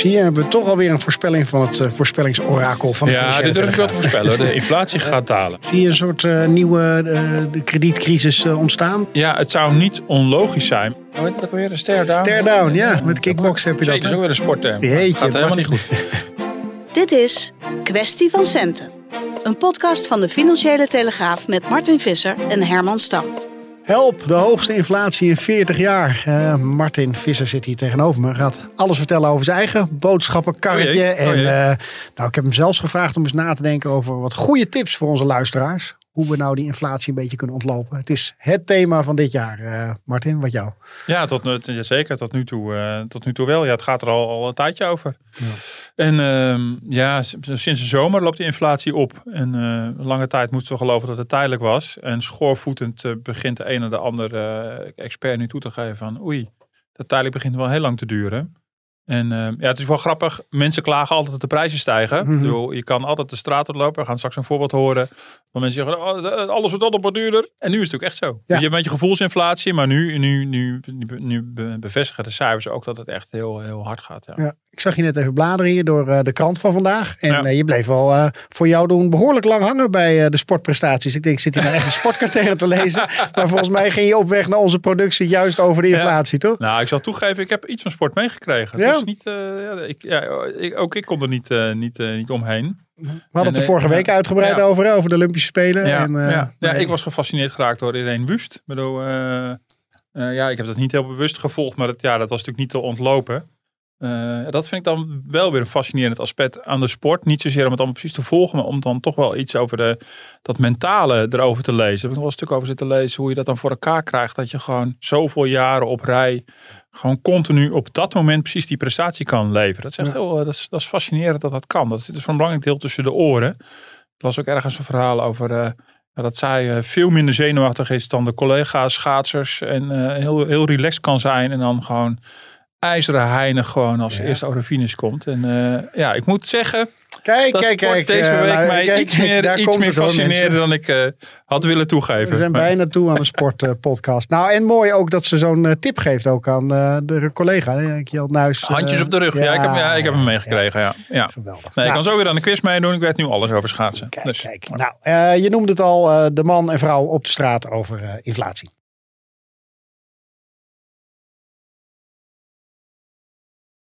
Zie je, hebben we toch alweer een voorspelling van het uh, voorspellingsorakel van de Ja, financiële dit durf ik wel te voorspellen. De inflatie gaat dalen. Zie je een soort eh, nieuwe eh, de kredietcrisis eh, ontstaan? Ja, het zou niet onlogisch zijn. Hoe heet het ook weer? Een stare down? Tear down, ja. Met kickbox heb je dat. Dat is ook weer een sportterm. Jeetje, gaat helemaal niet goed. Dit is Kwestie van Centen. Een podcast van de Financiële Telegraaf met Martin Visser en Herman Stam. Help, de hoogste inflatie in 40 jaar. Eh, Martin Visser zit hier tegenover me. Gaat alles vertellen over zijn eigen boodschappenkarretje. Oh jee, oh en eh, nou, ik heb hem zelfs gevraagd om eens na te denken over wat goede tips voor onze luisteraars. Hoe we nou die inflatie een beetje kunnen ontlopen. Het is het thema van dit jaar. Eh, Martin, wat jou? Ja, tot, nu- ja, zeker. Tot nu, toe, eh, tot nu toe wel. Ja, het gaat er al, al een tijdje over. En ehm, ja, sinds de zomer loopt de inflatie op. En eh, lange tijd moesten we geloven dat het tijdelijk was. En schoorvoetend begint de een en de ander expert nu toe te geven van oei, dat tijdelijk begint wel heel lang te duren. En ehm, ja, het is wel grappig. Mensen klagen altijd dat de prijzen stijgen. Ik bedoel, je kan altijd de straat oplopen. We gaan straks een voorbeeld horen. Waar mensen zeggen, oh, de- alles wordt altijd wat duurder. En nu is het ook echt zo. Je hebt een beetje gevoelsinflatie. Maar nu, nu, nu, nu, nu be- bevestigen de cijfers ook dat het echt heel, heel hard gaat. Ja. Ja, ik zag je net even bladeren hier door eh, de krant van vandaag. En Ja. eh, je bleef wel eh, voor jou doen behoorlijk lang hangen bij de sportprestaties. Ik denk, zit hier nou echt een sportkatern te lezen? Maar volgens mij ging je op weg naar onze productie juist over de Ja. inflatie, toch? Nou, ik zal toegeven, ik heb iets van sport meegekregen. Ja? Het is niet, ja, ik, ook ik kon er niet, niet, niet omheen. We hadden het er vorige week uitgebreid over, hè, over de Olympische Spelen. Ja, en, ja. nee. ik was gefascineerd geraakt door Irene Wust. Ik bedoel, ja, ik heb dat niet heel bewust gevolgd, maar dat, ja, dat was natuurlijk niet te ontlopen. Eh, dat vind ik dan wel weer een fascinerend aspect aan de sport. Niet zozeer om het allemaal precies te volgen, maar om dan toch wel iets over de, dat mentale erover te lezen. Ik heb nog wel een stuk over zitten lezen hoe je dat dan voor elkaar krijgt. Dat je gewoon zoveel jaren op rij gewoon continu op dat moment precies die prestatie kan leveren. Dat is echt Ja. heel, eh, dat is, dat is fascinerend dat dat kan. Dat zit dus voor een belangrijk deel tussen de oren. Ik las ook ergens een verhaal over eh, ja, dat zij veel minder zenuwachtig is dan de collega's schaatsers. En heel, heel relaxed kan zijn. En dan gewoon ijzeren heinig gewoon als Ja. eerste over de finish komt. En eh, ja, ik moet zeggen Kijk, dat kijk, kijk. deze eh, week mij kijk, iets meer, daar iets meer fascineerde dan ik eh, had willen toegeven. We zijn Maar- bijna toe aan een sportpodcast. nou, en mooi ook dat ze zo'n tip geeft ook aan de collega. hè, Kjell Nuis. Handjes op de rug. Ja, ik, heb, ja, ik heb hem meegekregen. Ja. Ja. Geweldig. Nee, ik Nou, kan zo weer aan de quiz meedoen. Ik weet nu alles over schaatsen. Kijk, Dus- kijk. Nou, je noemde het al, de man en vrouw op de straat over inflatie.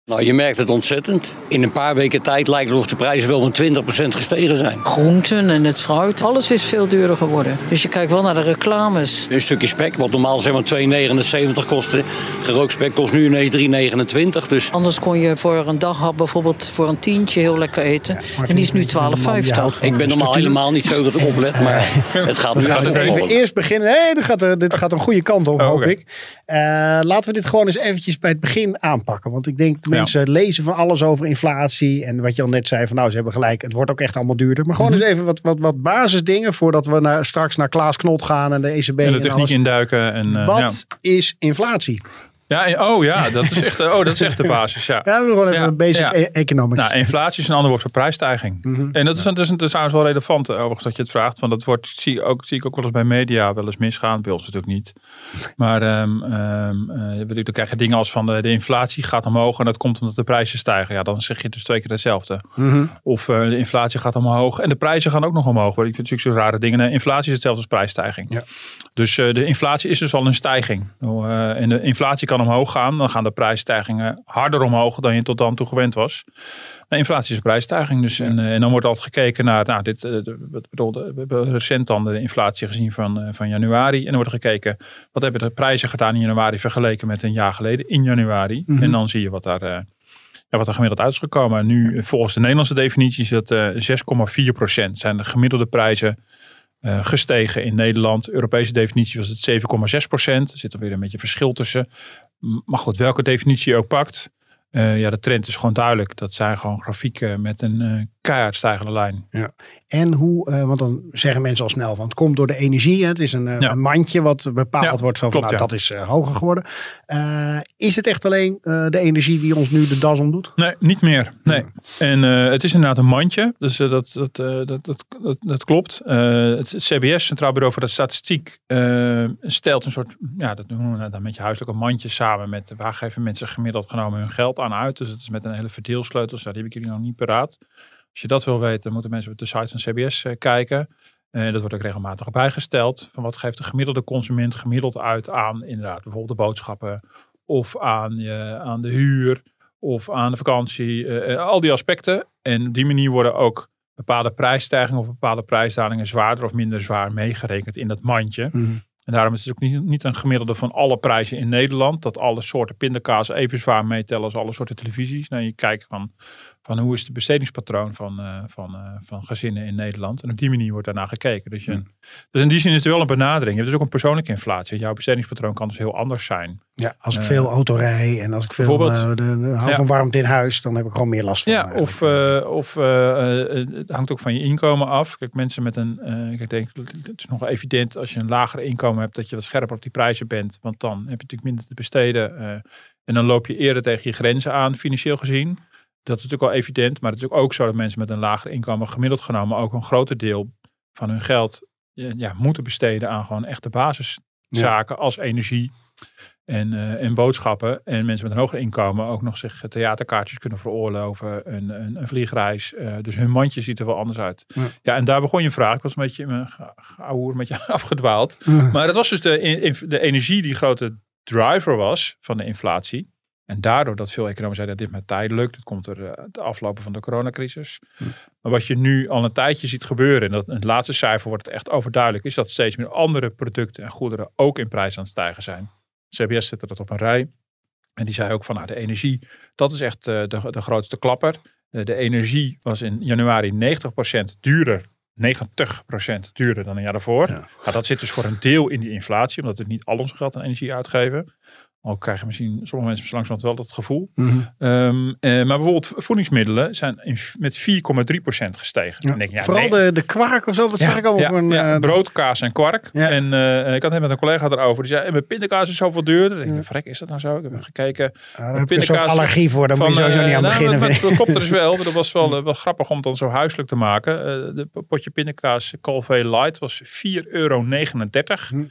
Nou, je merkt het ontzettend. In een paar weken tijd lijkt het of de prijzen wel met 20% gestegen zijn. groenten en het fruit. Alles is veel duurder geworden. Dus je kijkt wel naar de reclames. Een stukje spek, wat normaal zeg maar 2,79 kostte. Gerookt spek kost nu ineens 3,29. Dus Anders kon je voor een daghap bijvoorbeeld voor een tientje heel lekker eten. en die is nu 12,50. ik ben normaal helemaal niet zo dat ik oplet. Maar het gaat nu We uit even eerst beginnen. Nee, dit gaat, er- dit gaat een goede kant op, Oh, hoop ik. Eh, laten we dit gewoon eens eventjes bij het begin aanpakken. Want ik denk, mensen lezen van alles over inflatie. En wat je al net zei, van nou, ze hebben gelijk. Het wordt ook echt allemaal duurder. Maar gewoon Mhm. eens even wat, wat, wat basisdingen voordat we naar, straks naar Klaas Knot gaan en de ECB en en, de techniek alles. induiken. En, eh, Wat is inflatie? Ja. Oh ja, dat is echt, eh, oh, dat is echt de basis. Ja. Ja, we gewoon even Ja, een basic ja. e- economics. Nou, inflatie is een ander woord voor prijsstijging. Mhm. En dat is, dat is, dat is trouwens wel relevant, eh, overigens, dat je het vraagt. Want dat wordt, zie, ook, zie ik ook wel eens bij media wel eens misgaan. Bij ons natuurlijk niet. Maar eh, je bedoelt, dan krijg je dingen als van de, de inflatie gaat omhoog en dat komt omdat de prijzen stijgen. Ja, dan zeg je dus twee keer hetzelfde. Mhm. Of eh, de inflatie gaat omhoog en de prijzen gaan ook nog omhoog. Maar ik vind natuurlijk zo rare dingen. Inflatie is hetzelfde als prijsstijging. Ja. Dus eh, de inflatie is dus al een stijging. Nou, eh, en de inflatie kan omhoog gaan. Dan gaan de prijsstijgingen harder omhoog dan je tot dan toe gewend was. Maar inflatie is een prijsstijging. Dus, en, eh, en dan wordt altijd gekeken naar, nou, dit, eh, wat bedoel, de- we hebben recent dan de inflatie gezien van, eh, van januari. En dan wordt gekeken, wat hebben de prijzen gedaan in januari vergeleken met een jaar geleden in januari. Mhm. En dan zie je wat daar... ja, wat er gemiddeld uit is gekomen. En Nu, volgens de Nederlandse definitie, is dat eh 6,4 procent. Zijn de gemiddelde prijzen gestegen in Nederland. Europese definitie was het 7,6 procent. Er zit er weer een beetje verschil tussen. Maar goed, welke definitie je ook pakt. Uh, ja, de trend is gewoon duidelijk. Dat zijn gewoon grafieken met een uh, keihard stijgende lijn. Ja. En hoe, uh, want dan zeggen mensen al snel van het komt door de energie. Hè? Het is een, ja. een, mandje wat bepaald ja, wordt van klopt, nou, ja. dat is hoger geworden. is het echt alleen de energie die ons nu de das omdoet? Nee, niet meer. Nee. En het is inderdaad een mandje. Dus dat, dat, dat, dat, klopt. het CBS, Centraal Bureau voor de Statistiek, stelt een soort, ja, dat noemen we dan met je huiselijke mandje samen met waar geven mensen gemiddeld genomen hun geld aan uit. Dus het is met een hele verdeelsleutel. Dus die heb ik jullie nog niet paraat. Als je dat wil weten, moeten mensen op de site van CBS uh, kijken. Uh, dat wordt ook regelmatig bijgesteld. Van wat geeft de gemiddelde consument gemiddeld uit aan inderdaad bijvoorbeeld de boodschappen. Of aan, je, aan de huur. Of aan de vakantie. Uh, al die aspecten. En op die manier worden ook bepaalde prijsstijgingen of bepaalde prijsdalingen zwaarder of minder zwaar meegerekend in dat mandje. Mhm. Mm. En daarom is het ook niet, niet een gemiddelde van alle prijzen in Nederland. Dat alle soorten pindakaas even zwaar meetellen als alle soorten televisies. Nou, je kijkt van, van hoe is het bestedingspatroon van, uh, van, uh, van gezinnen in Nederland. En op die manier wordt daarna gekeken. Dus, je, dus in die zin is het wel een benadering. Je hebt dus ook een persoonlijke inflatie. Jouw bestedingspatroon kan dus heel anders zijn. Ja, als ik uh, veel auto rij en als ik veel de, de, hou ja. van warmte in huis, dan heb ik gewoon meer last van. Ja, of, of het hangt ook van je inkomen af. Kijk, mensen met een, ik denk, het is nog evident als je een lager inkomen hebt, dat je wat scherper op die prijzen bent. Want dan heb je natuurlijk minder te besteden. en dan loop je eerder tegen je grenzen aan, financieel gezien. Dat is natuurlijk wel evident, maar het is ook zo dat mensen met een lager inkomen gemiddeld genomen ook een groter deel van hun geld ja, moeten besteden aan gewoon echte basiszaken ja. als energie en, uh, en boodschappen. En mensen met een hoger inkomen ook nog zich theaterkaartjes kunnen veroorloven, een, een, een vliegreis. Uh, dus hun mandje ziet er wel anders uit. Ja. ja, en daar begon je vraag. Ik was een beetje mijn ouwe met je afgedwaald. Ja. Maar dat was dus de, de energie die grote driver was van de inflatie. En daardoor dat veel economen zeiden dat dit maar tijdelijk. Dat komt er uh, de aflopen van de coronacrisis. Hm. Maar wat je nu al een tijdje ziet gebeuren. En dat in het laatste cijfer wordt het echt overduidelijk. Is dat steeds meer andere producten en goederen ook in prijs aan het stijgen zijn. CBS zette dat op een rij. En die zei ook van nou de energie. Dat is echt uh, de, de grootste klapper. Uh, de energie was in januari 90% duurder 90% duurder dan een jaar daarvoor. Ja. Nou, dat zit dus voor een deel in die inflatie, omdat we niet al ons geld aan energie uitgeven. Al krijgen misschien sommige mensen langzamerhand wel dat gevoel. Mhm. Mm -hmm. um, uh, maar bijvoorbeeld voedingsmiddelen zijn in, met 4,3% gestegen. Ja. Dan denk je, ja, Vooral nee. de, de kwark of zo, wat ja, zeg ik al? ja, Voor een, ja, uh, brood, kaas en kwark. En uh, ik had het met een collega erover. Die zei, mijn pindakaas is zoveel duurder. Dan denk ik, vrek, is dat nou zo? Ik heb gekeken. daar heb je een soort allergie voor. Daar moet je sowieso niet aan nou, beginnen. Dat, dat klopt dus wel. Dat was wel, wel grappig om het dan zo huiselijk te maken. de potje pindakaas Calvé Light was 4,39 euro. Hm.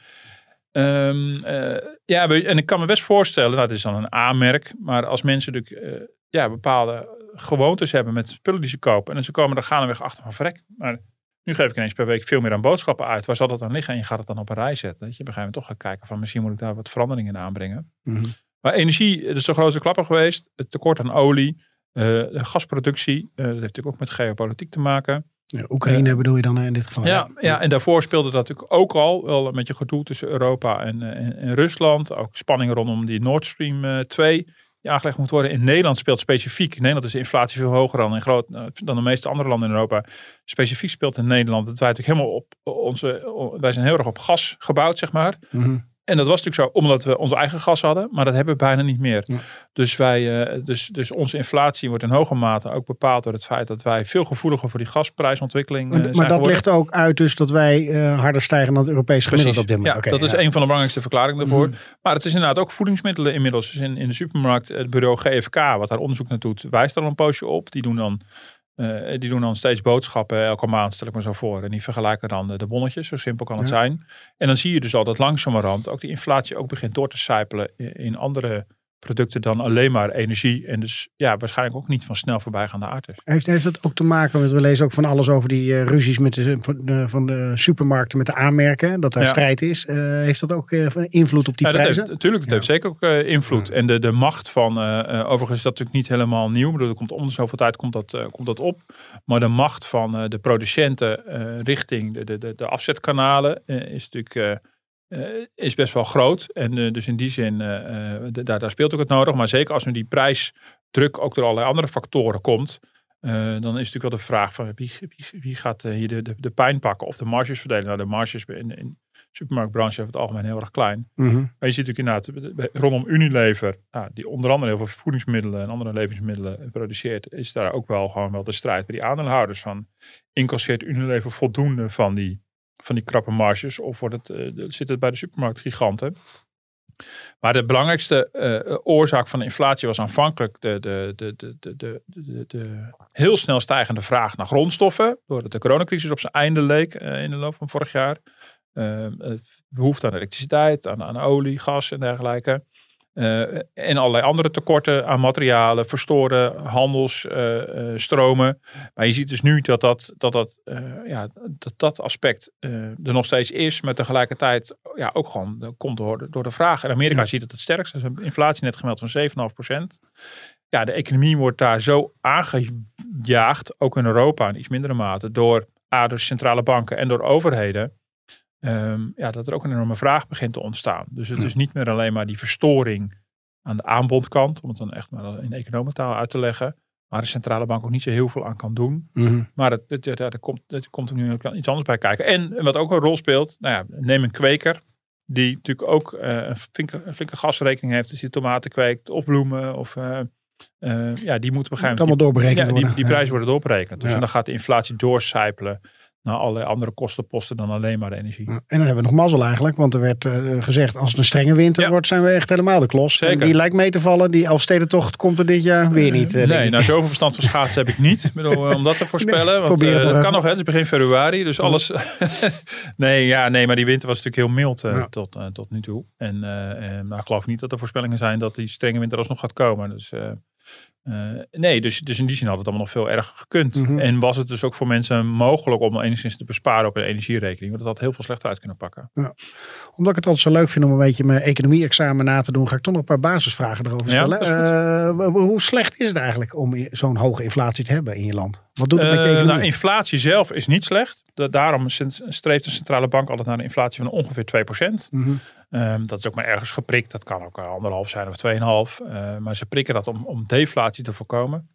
Um, uh, ja, en ik kan me best voorstellen, dat is dan een A-merk, maar als mensen natuurlijk uh, ja, bepaalde gewoontes hebben met spullen die ze kopen en ze komen er gaandeweg achter van vrek. Maar nu geef ik ineens per week veel meer aan boodschappen uit. Waar zal dat dan liggen? En je gaat het dan op een rij zetten. Dat je op een gegeven moment toch gaat kijken van misschien moet ik daar wat veranderingen in aanbrengen. Mm -hmm. Maar energie, dat is de grootste klapper geweest. Het tekort aan olie, uh, gasproductie, dat heeft natuurlijk ook met geopolitiek te maken. Ja, Oekraïne uh, bedoel je dan in dit geval? Ja, ja, ja, en daarvoor speelde dat natuurlijk ook al wel met je gedoe tussen Europa en, en, en, Rusland. Ook spanningen rondom die Nord Stream uh, 2 die aangelegd moet worden. In Nederland speelt specifiek. In Nederland is de inflatie veel hoger dan, in groot, dan de meeste andere landen in Europa. Specifiek speelt in Nederland dat wij natuurlijk helemaal op onze. Wij zijn heel erg op gas gebouwd, zeg maar. Mm -hmm. En dat was natuurlijk zo omdat we onze eigen gas hadden, maar dat hebben we bijna niet meer. Ja. Dus, wij, uh, dus, dus onze inflatie wordt in hoge mate ook bepaald door het feit dat wij veel gevoeliger voor die gasprijsontwikkeling maar, zijn Maar dat geworden. ligt ook uit dus dat wij uh, harder stijgen dan het Europese gemiddelde op dit moment. Ja, okay, dat is een van de belangrijkste verklaringen daarvoor. Mhm. Maar het is inderdaad ook voedingsmiddelen inmiddels. Dus in, in de supermarkt, het bureau GFK, wat daar onderzoek naar doet, wijst daar al een poosje op. Die doen dan uh, die doen dan steeds boodschappen elke maand, stel ik me zo voor. En die vergelijken dan de, bonnetjes, zo simpel kan het Ja. zijn. En dan zie je dus al dat langzamerhand ook die inflatie ook begint door te sijpelen in, in andere producten dan alleen maar energie. En dus ja, waarschijnlijk ook niet van snel voorbijgaande aard. Heeft, heeft dat ook te maken met, we lezen ook van alles over die uh, ruzies met de, van, de, van de supermarkten met de aanmerken, dat daar Ja. strijd is. Uh, heeft dat ook uh, invloed op die Ja, dat prijzen? heeft, natuurlijk, dat Ja. heeft zeker ook invloed. En de, de macht van, overigens is dat natuurlijk niet helemaal nieuw. Bedoel, er komt om de zoveel tijd komt dat, komt dat op. Maar de macht van de producenten richting de, de, de, de afzetkanalen is natuurlijk uh, uh, is best wel groot. En uh, dus in die zin, uh, de- daar, daar speelt ook het nodig. Maar zeker als nu die prijsdruk ook door allerlei andere factoren komt. dan is natuurlijk wel de vraag van wie, wie, wie gaat hier de, de, de pijn pakken of de marges verdelen. Nou, de marges in, in supermarktbranche over het algemeen heel erg klein. Mhm. Maar je ziet natuurlijk inderdaad, rondom Unilever, nou, die onder andere heel veel voedingsmiddelen en andere levensmiddelen produceert, is daar ook wel gewoon wel de strijd bij die aandeelhouders van. Incasseert Unilever voldoende van die, van die krappe marges of wordt het, eh, zit het bij de supermarktgiganten? Maar de belangrijkste eh, oorzaak van de inflatie was aanvankelijk de, de, de, de, heel snel stijgende vraag naar grondstoffen. Doordat de coronacrisis op zijn einde leek eh, in de loop van vorig jaar. Eh, eh, behoefte aan elektriciteit, aan, aan olie, gas en dergelijke. Eh, en allerlei andere tekorten aan materialen, verstoorde handelsstromen. maar je ziet dus nu dat dat, dat, dat, eh, ja, dat, dat aspect eh, er nog steeds is. Maar tegelijkertijd ja, ook gewoon komt door, de- door de vraag. In Amerika Ja. ziet het het sterkst. Er is een inflatie net gemeld van 7,5% Ja, de economie wordt daar zo aangejaagd, ook in Europa in iets mindere mate, door A, door centrale banken en door overheden. Ehm, ja, dat er ook een enorme vraag begint te ontstaan. Dus het is niet meer alleen maar die verstoring aan de aanbodkant, om het dan echt maar in economentaal uit te leggen, waar de centrale bank ook niet zo heel veel aan kan doen. Mhm. Maar het, het, ja, er, komt, er komt er nu iets anders bij kijken. En wat ook een rol speelt, nou ja, neem een kweker, die natuurlijk ook eh, een, flinke, een flinke gasrekening heeft als hij tomaten kweekt, of bloemen, of eh, eh, ja, die moeten Moet begrijpen. allemaal doorberekend Ja, die, die prijzen worden doorberekend. Dus Ja. en dan gaat de inflatie doorcijpelen naar allerlei andere kostenposten dan alleen maar de energie. En dan hebben we nog mazzel eigenlijk, want er werd eh, gezegd als het een strenge winter Ja. wordt, zijn we echt helemaal de klos. Zeker. En die lijkt mee te vallen, die Elfstedentocht komt er dit jaar weer niet. eh, nee, nou zoveel verstand van schaatsen heb ik niet. Ik bedoel, eh, om dat te voorspellen. want het eh, kan nog, hè, het is begin februari. Dus alles. nee, ja, nee, maar die winter was natuurlijk heel mild eh, Ja. tot, eh, tot nu toe. En eh, eh, maar ik geloof niet dat er voorspellingen zijn dat die strenge winter alsnog gaat komen. Dus, eh, nee, dus, dus in die zin had het allemaal nog veel erger gekund. Mhm. En was het dus ook voor mensen mogelijk om enigszins te besparen op een energierekening. Want dat had heel veel slechter uit kunnen pakken. Omdat ik het altijd zo leuk vind om een beetje mijn economie-examen na te doen, ga ik toch nog een paar basisvragen erover Ja, stellen. Eh, hoe slecht is het eigenlijk om zo'n hoge inflatie te hebben in je land? Wat doet het met je Eh, economie? nou, inflatie zelf is niet slecht. Da- daarom streeft de centrale bank altijd naar een inflatie van ongeveer 2%. Mhm. Ehm, dat is ook maar ergens geprikt. Dat kan ook anderhalf zijn of 2,5. Eh, maar ze prikken dat om, om deflatie te voorkomen.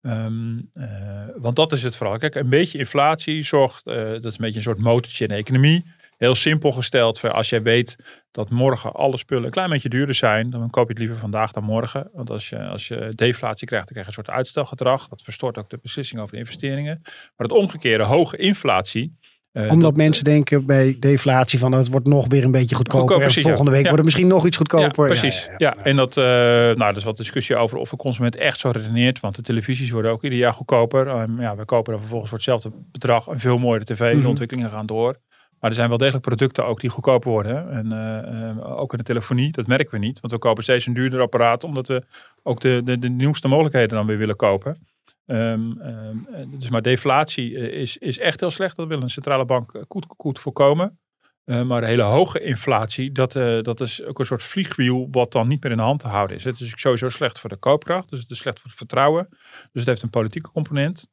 Ehm, eh, want dat is het vooral. Kijk, een beetje inflatie zorgt, eh, dat is een beetje een soort motortje in de economie. Heel simpel gesteld, als jij weet dat morgen alle spullen een klein beetje duurder zijn, dan koop je het liever vandaag dan morgen. Want als je, als je deflatie krijgt, dan krijg je een soort uitstelgedrag. Dat verstoort ook de beslissing over investeringen. Maar het omgekeerde, hoge inflatie. Eh, Omdat dat- mensen denken bij deflatie van het wordt nog weer een beetje goedkoper. Goedkoper, en precies, volgende week wordt het misschien nog iets goedkoper. Ja, precies. Ja, en dat, eh, nou, er is wat discussie over of de consument echt zo redeneert. Want de televisies worden ook ieder jaar goedkoper. Ehm, ja, we kopen dan vervolgens voor hetzelfde bedrag een veel mooiere tv. Mhm. De ontwikkelingen gaan door. Maar er zijn wel degelijk producten ook die goedkoper worden. En eh, eh, ook in de telefonie, dat merken we niet. Want we kopen steeds een duurder apparaat. Omdat we ook de, de, de nieuwste mogelijkheden dan weer willen kopen. Ehm, ehm, eh, dus maar deflatie eh, is, is echt heel slecht. Dat wil een centrale bank eh, goed, goed voorkomen. Eh, maar de hele hoge inflatie, dat, eh, dat is ook een soort vliegwiel wat dan niet meer in de hand te houden is. Het is sowieso slecht voor de koopkracht, dus het is slecht voor het vertrouwen. Dus het heeft een politieke component.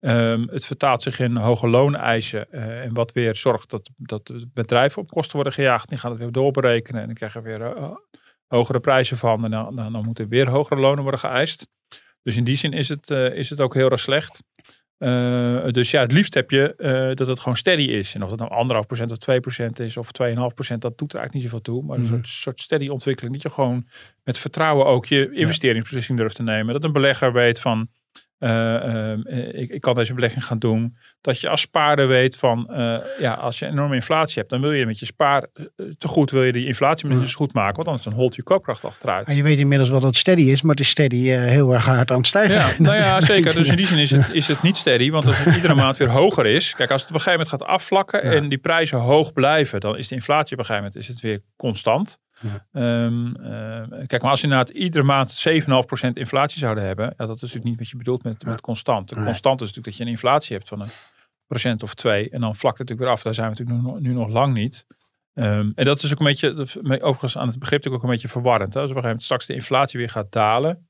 Ehm, het vertaalt zich in hoge looneisen eh, en wat weer zorgt dat, dat bedrijven op kosten worden gejaagd. Die gaan het weer doorberekenen en dan krijgen we weer eh, hogere prijzen van en dan, dan, dan moeten weer hogere lonen worden geëist. Dus in die zin is het, eh, is het ook heel erg slecht. Eh, dus ja, het liefst heb je eh, dat het gewoon steady is. En of het nou anderhalf procent of 2 procent is of 2,5 procent, dat doet er eigenlijk niet zoveel toe. Maar een Mhm. soort, soort steady ontwikkeling. Dat je gewoon met vertrouwen ook je investeringsbeslissing durft te nemen. Dat een belegger weet van, eh, eh, ik, ik kan deze belegging gaan doen. Dat je als spaarder weet van, eh, ja, als je enorme inflatie hebt, dan wil je met je spaar te goed, wil je die inflatie dus goed maken. Want anders dan holt je koopkracht achteruit. En je weet inmiddels wel dat het steady is, maar het is steady heel erg hard aan het stijgen. Ja, nou ja, zeker. Dus in die zin is het, is het niet steady. Want als het iedere maand weer hoger is. Kijk, als het op een gegeven moment gaat afvlakken Ja. en die prijzen hoog blijven, dan is de inflatie op een gegeven moment is het weer constant. Ja. Ehm, eh, kijk, maar als je inderdaad iedere maand 7,5% inflatie zouden hebben, ja, dat is natuurlijk niet wat je bedoelt met, met constant. De constant is natuurlijk dat je een inflatie hebt van een procent of twee. En dan vlakt het natuurlijk weer af. Daar zijn we natuurlijk nu, nog- nu nog lang niet. Ehm, en dat is ook een beetje, overigens aan het begrip natuurlijk ook een beetje verwarrend. Hè? Als op een gegeven moment straks de inflatie weer gaat dalen.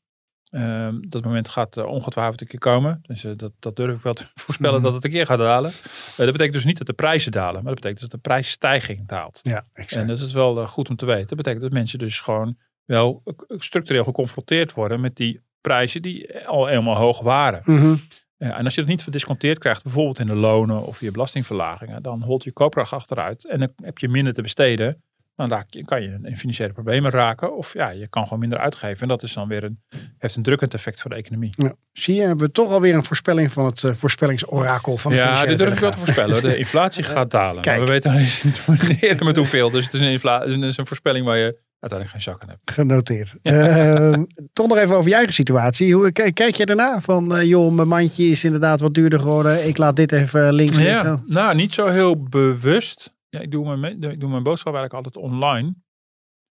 Ehm, dat moment gaat ongetwijfeld een keer komen. Dus eh, dat, dat durf ik wel te voorspellen Mhm. dat het een keer gaat dalen. Eh, dat betekent dus niet dat de prijzen dalen. Maar dat betekent dus dat de prijsstijging daalt. Ja, exact. En dat is wel eh, goed om te weten. Dat betekent dat mensen dus gewoon wel structureel geconfronteerd worden met die prijzen die al helemaal hoog waren. Mhm. En als je dat niet verdisconteerd krijgt, bijvoorbeeld in de lonen of je belastingverlagingen, dan holt je koopkracht achteruit en dan heb je minder te besteden. Dan raak je, kan je in financiële problemen raken. Of ja, je kan gewoon minder uitgeven. En dat is dan weer een, heeft een drukkend effect voor de economie. Ja. Zie je, hebben we toch alweer een voorspelling van het uh, voorspellingsorakel van de Ja, dit durf ik wel te voorspellen. De inflatie gaat dalen. Maar we weten niet wanneer met hoeveel. Dus het is, een inflatie, het is een voorspelling waar je uiteindelijk geen zakken hebt. Genoteerd. Ja. Uh, toch nog even over je eigen situatie. Hoe, kijk, kijk je daarna van, uh, joh, mijn mandje is inderdaad wat duurder geworden. Ik laat dit even links liggen. Ja, nou, niet zo heel bewust. Ja, ik doe mijn, ik doe mijn boodschap eigenlijk altijd online.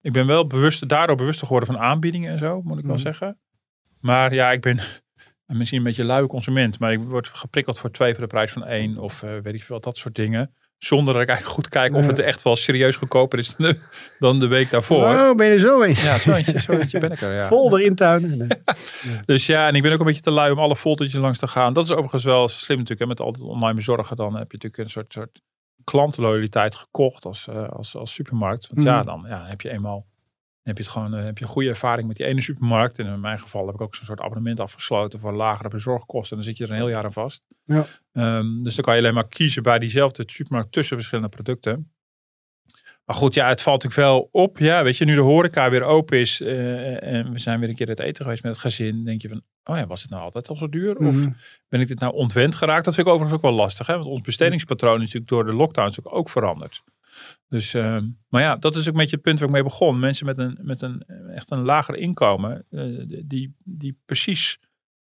Ik ben wel bewust, daardoor bewuster geworden van aanbiedingen en zo, moet ik wel Mhm. zeggen. Maar ja, ik ben misschien een beetje luie consument. Maar ik word geprikkeld voor twee voor de prijs van één. Of uh, weet ik veel, dat soort dingen. Zonder dat ik eigenlijk goed kijk of het echt wel serieus goedkoper is dan de, week daarvoor. Oh, ben je er zo in? Ja, zo eentje, zo eentje ben ik er. Ja. Vol erin tuinen. Nee. Dus ja, en ik ben ook een beetje te lui om alle foldertjes langs te gaan. Dat is overigens wel slim natuurlijk. Hè, met altijd online bezorgen. Dan heb je natuurlijk een soort, soort klantenloyaliteit gekocht als, uh, als, als supermarkt. Want ja, dan ja, heb je eenmaal heb je, het gewoon, uh, heb je een goede ervaring met die ene supermarkt. En in mijn geval heb ik ook zo'n soort abonnement afgesloten voor lagere bezorgkosten. En dan zit je er een heel jaar aan vast. Ja. Um, dus dan kan je alleen maar kiezen bij diezelfde supermarkt tussen verschillende producten. Maar goed, ja, het valt natuurlijk wel op. Ja, weet je, nu de horeca weer open is uh, en we zijn weer een keer het eten geweest met het gezin, denk je van, oh ja, was het nou altijd al zo duur? Of Mhm. ben ik dit nou ontwend geraakt? Dat vind ik overigens ook wel lastig, hè? want ons bestedingspatroon is natuurlijk door de lockdown natuurlijk ook veranderd. Dus, uh, maar ja, dat is ook een beetje het punt waar ik mee begon. Mensen met een, met een echt een lager inkomen, uh, die, die precies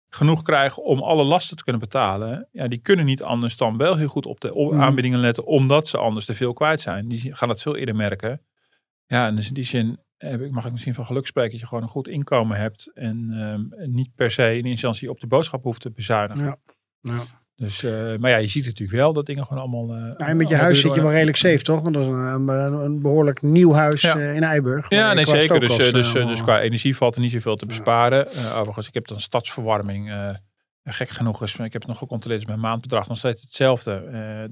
genoeg krijgen om alle lasten te kunnen betalen, ja, die kunnen niet anders dan wel heel goed op de Mhm. aanbiedingen letten, omdat ze anders te veel kwijt zijn. Die gaan dat veel eerder merken. Ja, en dus in die zin ik, mag ik misschien van geluk spreken dat je gewoon een goed inkomen hebt en um, niet per se in instantie op de boodschap hoeft te bezuinigen. Ja. Ja. Dus, uh, maar ja, je ziet natuurlijk wel dat dingen gewoon allemaal. Uh, ja, en met je huis zit je wel redelijk safe, toch? Want dat is een, een behoorlijk nieuw huis ja. uh, in Eiburg. Ja, nee, zeker. Dus, dus, dus qua energie valt er niet zoveel te besparen. Ja. overigens, ik heb dan stadsverwarming. gek genoeg is, ik heb het nog gecontroleerd, is mijn maandbedrag nog steeds hetzelfde.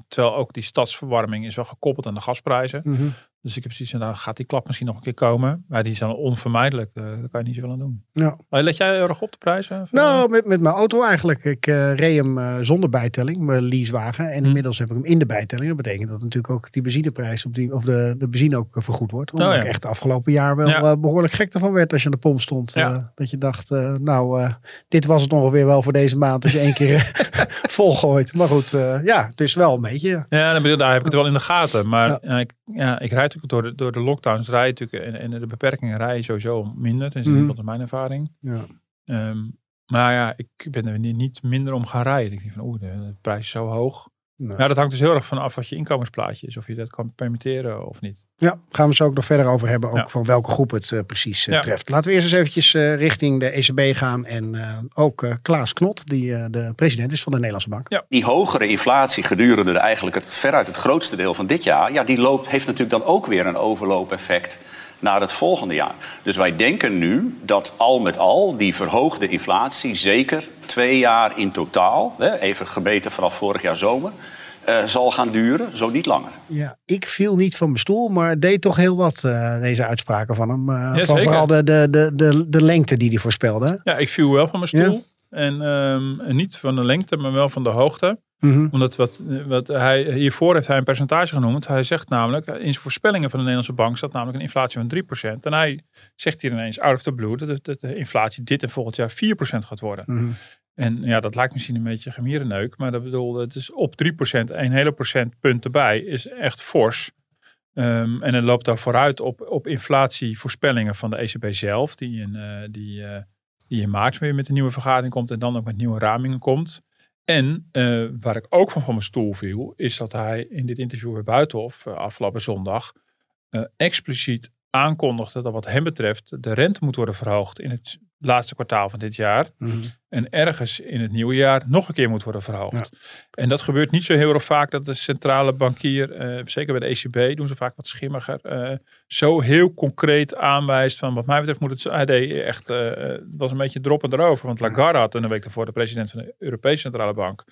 Terwijl ook die stadsverwarming is wel gekoppeld aan de gasprijzen. Mm -hmm. Dus ik heb precies, nou gaat die klap misschien nog een keer komen. Maar die is dan onvermijdelijk. Uh, daar kan je niet zoveel aan doen. Ja. Let jij erg op de prijzen? Nou, met, met mijn auto eigenlijk. Ik uh, reed hem uh, zonder bijtelling, mijn leasewagen. En Hm. inmiddels heb ik hem in de bijtelling. Dat betekent dat natuurlijk ook die benzineprijs op die, of de, de benzine ook vergoed wordt. Omdat oh, ja. ik echt afgelopen jaar wel ja. behoorlijk gek ervan werd als je aan de pomp stond. Ja. dat je dacht, nou, dit was het ongeveer wel voor deze maand. Als je één keer volgooit. Maar goed, ja, dus wel een beetje. Ja, dan daar heb ik het wel in de gaten. Maar ja. ik, ja, ik rijd natuurlijk door de, door de lockdowns rij natuurlijk en, en de beperkingen rij je sowieso minder. Dat is Mhm. mm. in mijn ervaring. Ja. Um, maar ja, ik ben er niet minder om gaan rijden. Ik denk van, oeh, de, de prijs is zo hoog. Nee. Ja, dat hangt dus heel erg van af wat je inkomensplaatje is. Of je dat kan permitteren of niet. Ja, gaan we zo ook nog verder over hebben. Ook ja. van welke groep het uh, precies uh, ja. treft. Laten we eerst eens eventjes uh, richting de ECB gaan. En uh, ook Klaas Knot, die de president is van de Nederlandse Bank. Ja. Die hogere inflatie gedurende de, eigenlijk het, veruit het grootste deel van dit jaar... Ja, die loopt, heeft natuurlijk dan ook weer een overloopeffect naar het volgende jaar. Dus wij denken nu dat al met al die verhoogde inflatie... zeker twee jaar in totaal, hè, even gebeten vanaf vorig jaar zomer... Uh, zal gaan duren, zo niet langer. Ja, ik viel niet van mijn stoel, maar deed toch heel wat, uh, deze uitspraken van hem. Uh, ja, van vooral de, de, de, de, de lengte die hij voorspelde. Ja, ik viel wel van mijn stoel. Ja? En um, niet van de lengte, maar wel van de hoogte. Mhm. Mm -hmm. Omdat wat, wat hij, hiervoor heeft hij een percentage genoemd. Hij zegt namelijk, in zijn voorspellingen van de Nederlandse bank staat namelijk een inflatie van 3%. En hij zegt hier ineens out of the blue dat, dat de inflatie dit en volgend jaar 4% gaat worden. Mm -hmm. En ja, dat lijkt misschien een beetje gemierenneuk. Maar dat bedoel, het is op 3%, een hele procentpunt erbij, is echt fors. Um, en het loopt daar vooruit op, op inflatievoorspellingen van de ECB zelf. Die in, uh, die, uh, die in maart weer met een nieuwe vergadering komt. En dan ook met nieuwe ramingen komt. En uh, waar ik ook van van mijn stoel viel. Is dat hij in dit interview bij Buitenhof afgelopen zondag. expliciet aankondigde dat wat hem betreft de rente moet worden verhoogd in het laatste kwartaal van dit jaar. Mm -hmm. En ergens in het nieuwe jaar nog een keer moet worden verhoogd. Ja. En dat gebeurt niet zo heel erg vaak dat de centrale bankier, uh, zeker bij de ECB, doen ze vaak wat schimmiger, uh, zo heel concreet aanwijst van wat mij betreft moet het deed echt, uh, was een beetje droppen erover. Want Lagarde had een week daarvoor de president van de Europese Centrale Bank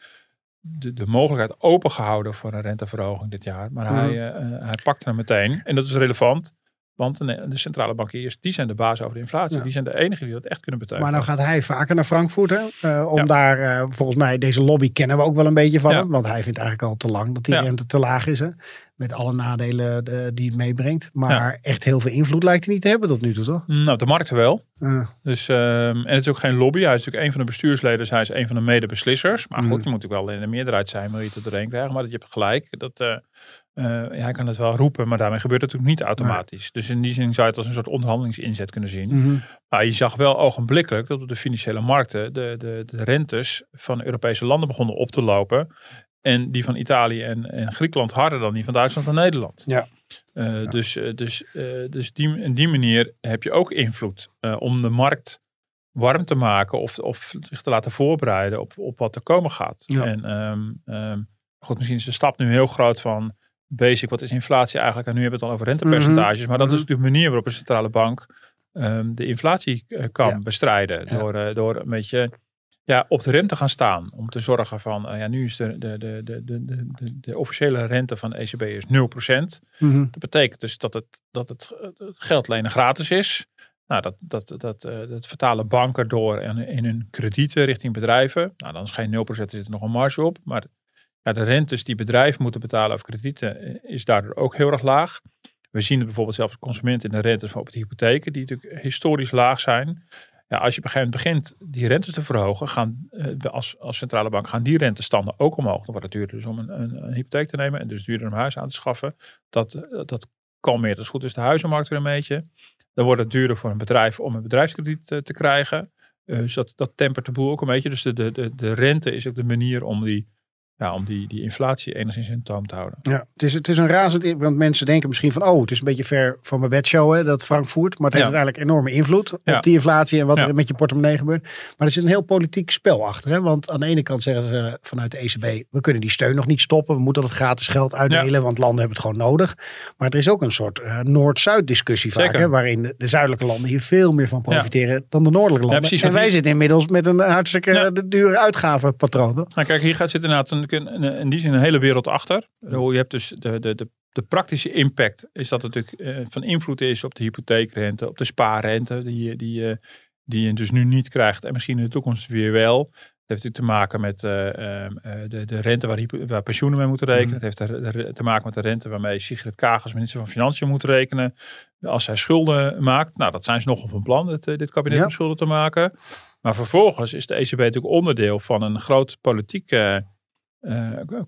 de, de mogelijkheid opengehouden voor een renteverhoging dit jaar. Maar Mhm. hij, hij pakte hem meteen. En dat is relevant. Want de, centrale bankiers, die zijn de baas over de inflatie. Die zijn de enigen die dat echt kunnen betekenen. Maar nou gaat hij vaker naar Frankfurt. Hè? Uh, om daar, uh, volgens mij, deze lobby kennen we ook wel een beetje van hem. Want hij vindt eigenlijk al te lang dat die rente te laag is. Hè? Met alle nadelen uh, die het meebrengt. Maar echt heel veel invloed lijkt hij niet te hebben tot nu toe, toch? Nou, de markten wel. Dus, um, en het is ook geen lobby. Hij is natuurlijk een van de bestuursleden. Hij is een van de medebeslissers. Maar goed, mm. je moet natuurlijk wel in de meerderheid zijn. Wil je het doorheen krijgen. Maar je hebt gelijk. Dat uh, hij kan het wel roepen, maar daarmee gebeurt het natuurlijk niet automatisch. Dus in die zin zou je het als een soort onderhandelingsinzet kunnen zien. Mhm. Maar je zag wel ogenblikkelijk dat op de financiële markten de, de, de rentes van Europese landen begonnen op te lopen. En die van Italië en, en Griekenland harder dan die van Duitsland en Nederland. Ja. Uh, Dus, uh, dus, dus die, in die manier heb je ook invloed om de markt warm te maken of, of zich te laten voorbereiden op, op wat er komen gaat. Ja. En um, goed, misschien is de stap nu heel groot van basic, wat is inflatie eigenlijk? En nu hebben we het al over rentepercentages. Maar dat is mhm. natuurlijk de manier waarop een centrale bank um, de inflatie uh, kan bestrijden. Door, uh, door een beetje ja, op de rem te gaan staan. Om te zorgen van, uh, ja, nu is de, de, de, de, de, de, de officiële rente van de ECB is 0%. Mm Dat betekent dus dat het, dat het, het geld lenen gratis is. Nou, dat, dat, dat, dat vertalen banken door in, in hun kredieten richting bedrijven. Nou, dan is geen 0%, er zit er nog een marge op. Maar ja, de rentes die bedrijven moeten betalen over kredieten eh, is daardoor ook heel erg laag. We zien het bijvoorbeeld zelfs consumenten in de rentes op de hypotheken, die natuurlijk historisch laag zijn. Ja, als je op een gegeven moment begint die rentes te verhogen, gaan uh, als, als centrale bank gaan die rentestanden ook omhoog. Dan wordt het duurder dus om een, een, een, hypotheek te nemen en dus duurder om huis aan te schaffen. Dat, uh, dat kalmeert als goed is de huizenmarkt weer een beetje. Dan wordt het duurder voor een bedrijf om een bedrijfskrediet te krijgen. dus dat, dat tempert de boel ook een beetje. Dus de, de, de, de rente is ook de manier om die ja, om die, die inflatie enigszins in toom te houden. Ja, het is, het is een razend, want mensen denken misschien van, oh, het is een beetje ver van mijn bedshow, hè, dat Frankfurt. Maar het heeft uiteindelijk enorme invloed op die inflatie en wat er met je portemonnee gebeurt. Maar er zit een heel politiek spel achter. Hè? Want aan de ene kant zeggen ze vanuit de ECB, we kunnen die steun nog niet stoppen. We moeten dat gratis geld uitdelen, want landen hebben het gewoon nodig. Maar er is ook een soort uh, Noord-Zuid discussie vaak, hè, waarin de, zuidelijke landen hier veel meer van profiteren dan de noordelijke landen. Precies, en wij zitten inmiddels met een hartstikke dure uitgavenpatroon. Nou kijk, hier gaat zitten inderdaad een in die zin een hele wereld achter. Je hebt dus de, de, de, de praktische impact is dat het natuurlijk uh, van invloed is op de hypotheekrente, op de spaarrente, die, die, die je dus nu niet krijgt en misschien in de toekomst weer wel. Het heeft natuurlijk te maken met uh, de, de rente waar, waar pensioenen mee moeten rekenen. Mhm. Het heeft te maken met de rente waarmee Sigrid Kaag als minister van Financiën moet rekenen. Als zij schulden maakt. Nou, dat zijn ze nogal van plan, dit, dit kabinet om schulden te maken. Maar vervolgens is de ECB natuurlijk onderdeel van een groot politiek uh,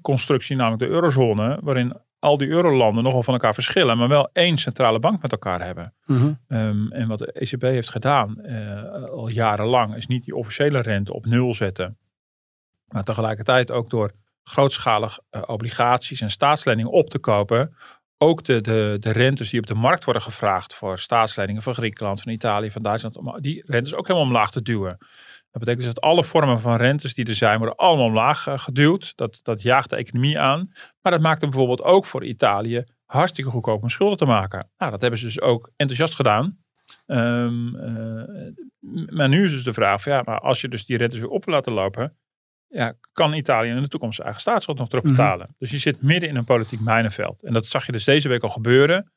constructie, namelijk de eurozone, waarin al die eurolanden nogal van elkaar verschillen, maar wel één centrale bank met elkaar hebben. Mhm. Ehm, en wat de ECB heeft gedaan uh, al jarenlang, is niet die officiële rente op nul zetten, maar tegelijkertijd ook door grootschalig uh, obligaties en staatsleningen op te kopen, ook de, de, de rentes die op de markt worden gevraagd voor staatsleningen van Griekenland, van Italië, van Duitsland, die rentes ook helemaal omlaag te duwen. Dat betekent dus dat alle vormen van rentes die er zijn, worden allemaal omlaag uh, geduwd. Dat, dat jaagt de economie aan. Maar dat maakt het bijvoorbeeld ook voor Italië hartstikke goedkoop om schulden te maken. Nou, dat hebben ze dus ook enthousiast gedaan. Um, maar nu is dus de vraag: ja, maar als je dus die rentes weer op laten lopen, ja, kan Italië in de toekomst zijn eigen staatsschuld nog terugbetalen? Mm Dus je zit midden in een politiek mijnenveld. En dat zag je dus deze week al gebeuren.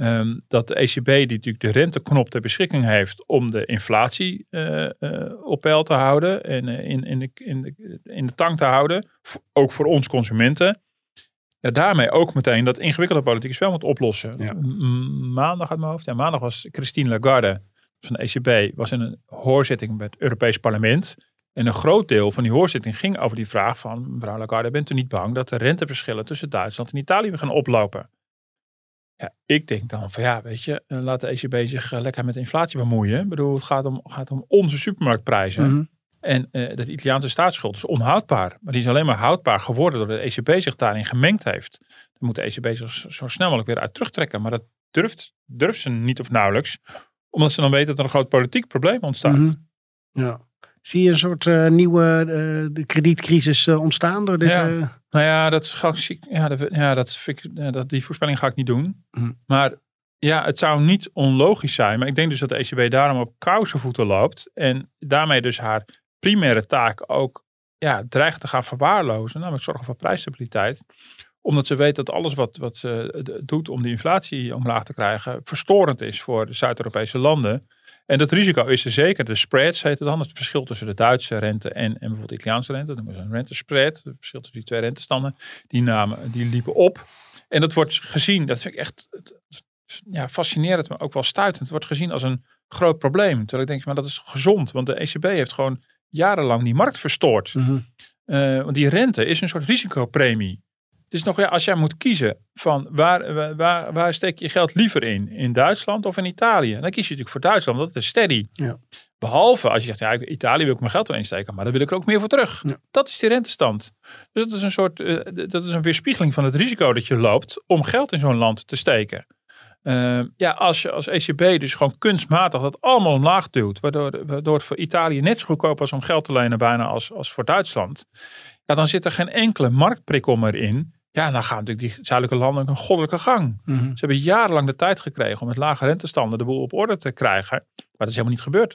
Um, dat de ECB, die natuurlijk de renteknop ter beschikking heeft om de inflatie uh, uh, op peil te houden en uh, in, in, de, in, de, in de tank te houden, ook voor ons consumenten, ja, daarmee ook meteen dat ingewikkelde politieke spel moet oplossen. Ja. Maandag uit mijn hoofd, ja, maandag was Christine Lagarde van de ECB was in een hoorzitting met het Europees Parlement. En een groot deel van die hoorzitting ging over die vraag van, mevrouw Lagarde, bent u niet bang dat de renteverschillen tussen Duitsland en Italië weer gaan oplopen? Ja, ik denk dan van ja, weet je, eh, laat de ECB zich eh, lekker met inflatie bemoeien. Ik bedoel, het gaat om, gaat om onze supermarktprijzen. Mhm. En uh, de Italiaanse staatsschuld is onhoudbaar. Maar die is alleen maar houdbaar geworden doordat de ECB zich daarin gemengd heeft. Dan moet de ECB zich zo snel mogelijk weer uit terugtrekken. Maar dat durft, durft ze niet of nauwelijks. Omdat ze dan weten dat er een groot politiek probleem ontstaat. Mhm. Ja. Zie je een soort uh, nieuwe uh, kredietcrisis ontstaan door dit? Ja. Nou ja, dat, ga ik, ja, dat, ja, dat, vind ik, ja, dat, die voorspelling ga ik niet doen. Mm. Maar ja, het zou niet onlogisch zijn. Maar ik denk dus dat de ECB daarom op kousenvoeten loopt. En daarmee dus haar primaire taak ook ja, dreigt te gaan verwaarlozen. Namelijk zorgen voor prijsstabiliteit Omdat ze weten dat alles wat, wat ze doet om die inflatie omlaag te krijgen, verstorend is voor de Zuid-Europese landen. En dat risico is er zeker. De spreads heet het dan. Het verschil tussen de Duitse rente en, en bijvoorbeeld de Italiaanse rente. Dat noemen ze een rentespread. Het verschil tussen die twee rentestanden. Die, namen, die liepen op. En dat wordt gezien, dat vind ik echt ja, fascinerend, maar ook wel stuitend. Het wordt gezien als een groot probleem. Terwijl ik denk, maar dat is gezond. Want de ECB heeft gewoon jarenlang die markt verstoord. Mhm. Eh, want die rente is een soort risicopremie. Dus nog ja, als jij moet kiezen van waar, waar, waar steek je geld liever in? In Duitsland of in Italië? Dan kies je natuurlijk voor Duitsland, want dat is steady. Ja. Behalve als je zegt, ja, Italië wil ik mijn geld wel insteken, maar dan wil ik er ook meer voor terug. Dat is die rentestand. Dus dat is een soort, uh, dat is een weerspiegeling van het risico dat je loopt om geld in zo'n land te steken. Uh, ja, als je als ECB dus gewoon kunstmatig dat allemaal omlaag duwt, waardoor, waardoor het voor Italië net zo goedkoop was om geld te lenen bijna als, als voor Duitsland, ja, dan zit er geen enkele marktprikkel meer in ja, dan gaan natuurlijk die zuidelijke landen een goddelijke gang. Mhm. Ze hebben jarenlang de tijd gekregen om met lage rentestanden de boel op orde te krijgen. Maar dat is helemaal niet gebeurd.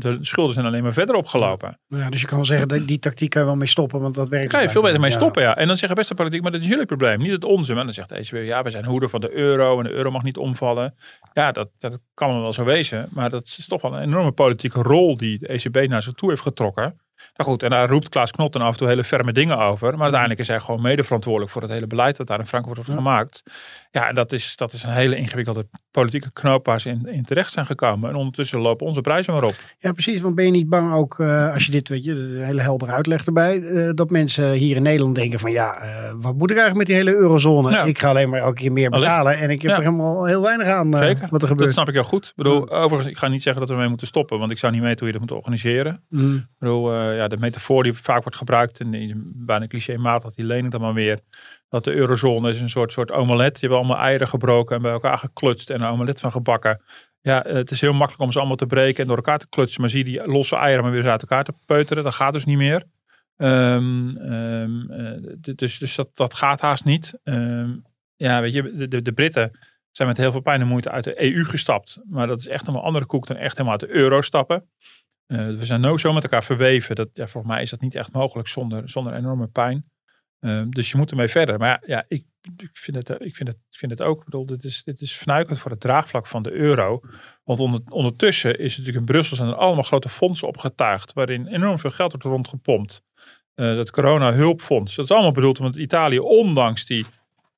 De schulden zijn alleen maar verder opgelopen. Ja, dus je kan wel zeggen, dat die tactiek kan je wel mee stoppen, want dat werkt. Kan je veel beter mee stoppen, ja. En dan zeggen beste politiek, maar dat is jullie probleem, niet het onze. Maar dan zegt de ECB, ja, we zijn hoeder van de euro en de euro mag niet omvallen. Ja, dat, dat kan wel zo wezen. Maar dat is toch wel een enorme politieke rol die de ECB naar zich toe heeft getrokken. Nou goed, en daar roept Klaas dan af en toe hele ferme dingen over. Maar uiteindelijk is hij gewoon mede verantwoordelijk voor het hele beleid dat daar in Frankrijk wordt gemaakt. Ja, en dat is, dat is een hele ingewikkelde politieke knoop waar ze in, in terecht zijn gekomen. En ondertussen lopen onze prijzen maar op. Ja, precies. Want ben je niet bang ook, uh, als je dit, weet je, een hele heldere uitleg erbij, uh, dat mensen hier in Nederland denken van ja, uh, wat moet ik eigenlijk met die hele eurozone? Ik ga alleen maar elke keer meer betalen en ik heb er helemaal heel weinig aan Zeker. wat er gebeurt. Dat snap ik heel goed. Ik bedoel, overigens, ik ga niet zeggen dat we mee moeten stoppen, want ik zou niet weten hoe je dat moet organiseren. Mm. Ik bedoel, ja, de metafoor die vaak wordt gebruikt, en bijna clichématig, die leen ik dan maar weer dat de eurozone is een soort, soort omelet. Je hebt allemaal eieren gebroken en bij elkaar geklutst en een omelet van gebakken. Ja, het is heel makkelijk om ze allemaal te breken en door elkaar te klutsen. Maar zie die losse eieren maar weer uit elkaar te peuteren. Dat gaat dus niet meer. Um, dus dus dat, dat gaat haast niet. Um, ja, weet je, de, de, Britten zijn met heel veel pijn en moeite uit de EU gestapt. Maar dat is echt een andere koek dan echt helemaal uit de euro stappen. Uh, we zijn nou zo met elkaar verweven. Dat, ja, volgens mij is dat niet echt mogelijk zonder, zonder enorme pijn. Ehm, dus je moet ermee verder. Maar ja, ik, ik, vind, het, ik, vind, het, ik vind het ook. Ik bedoel, dit is, dit is fnuikend voor het draagvlak van de euro. Want onder, ondertussen is natuurlijk in Brussel zijn er allemaal grote fondsen opgetuigd. Waarin enorm veel geld wordt rondgepompt. Uh, dat corona-hulpfonds. Dat is allemaal bedoeld omdat Italië, ondanks die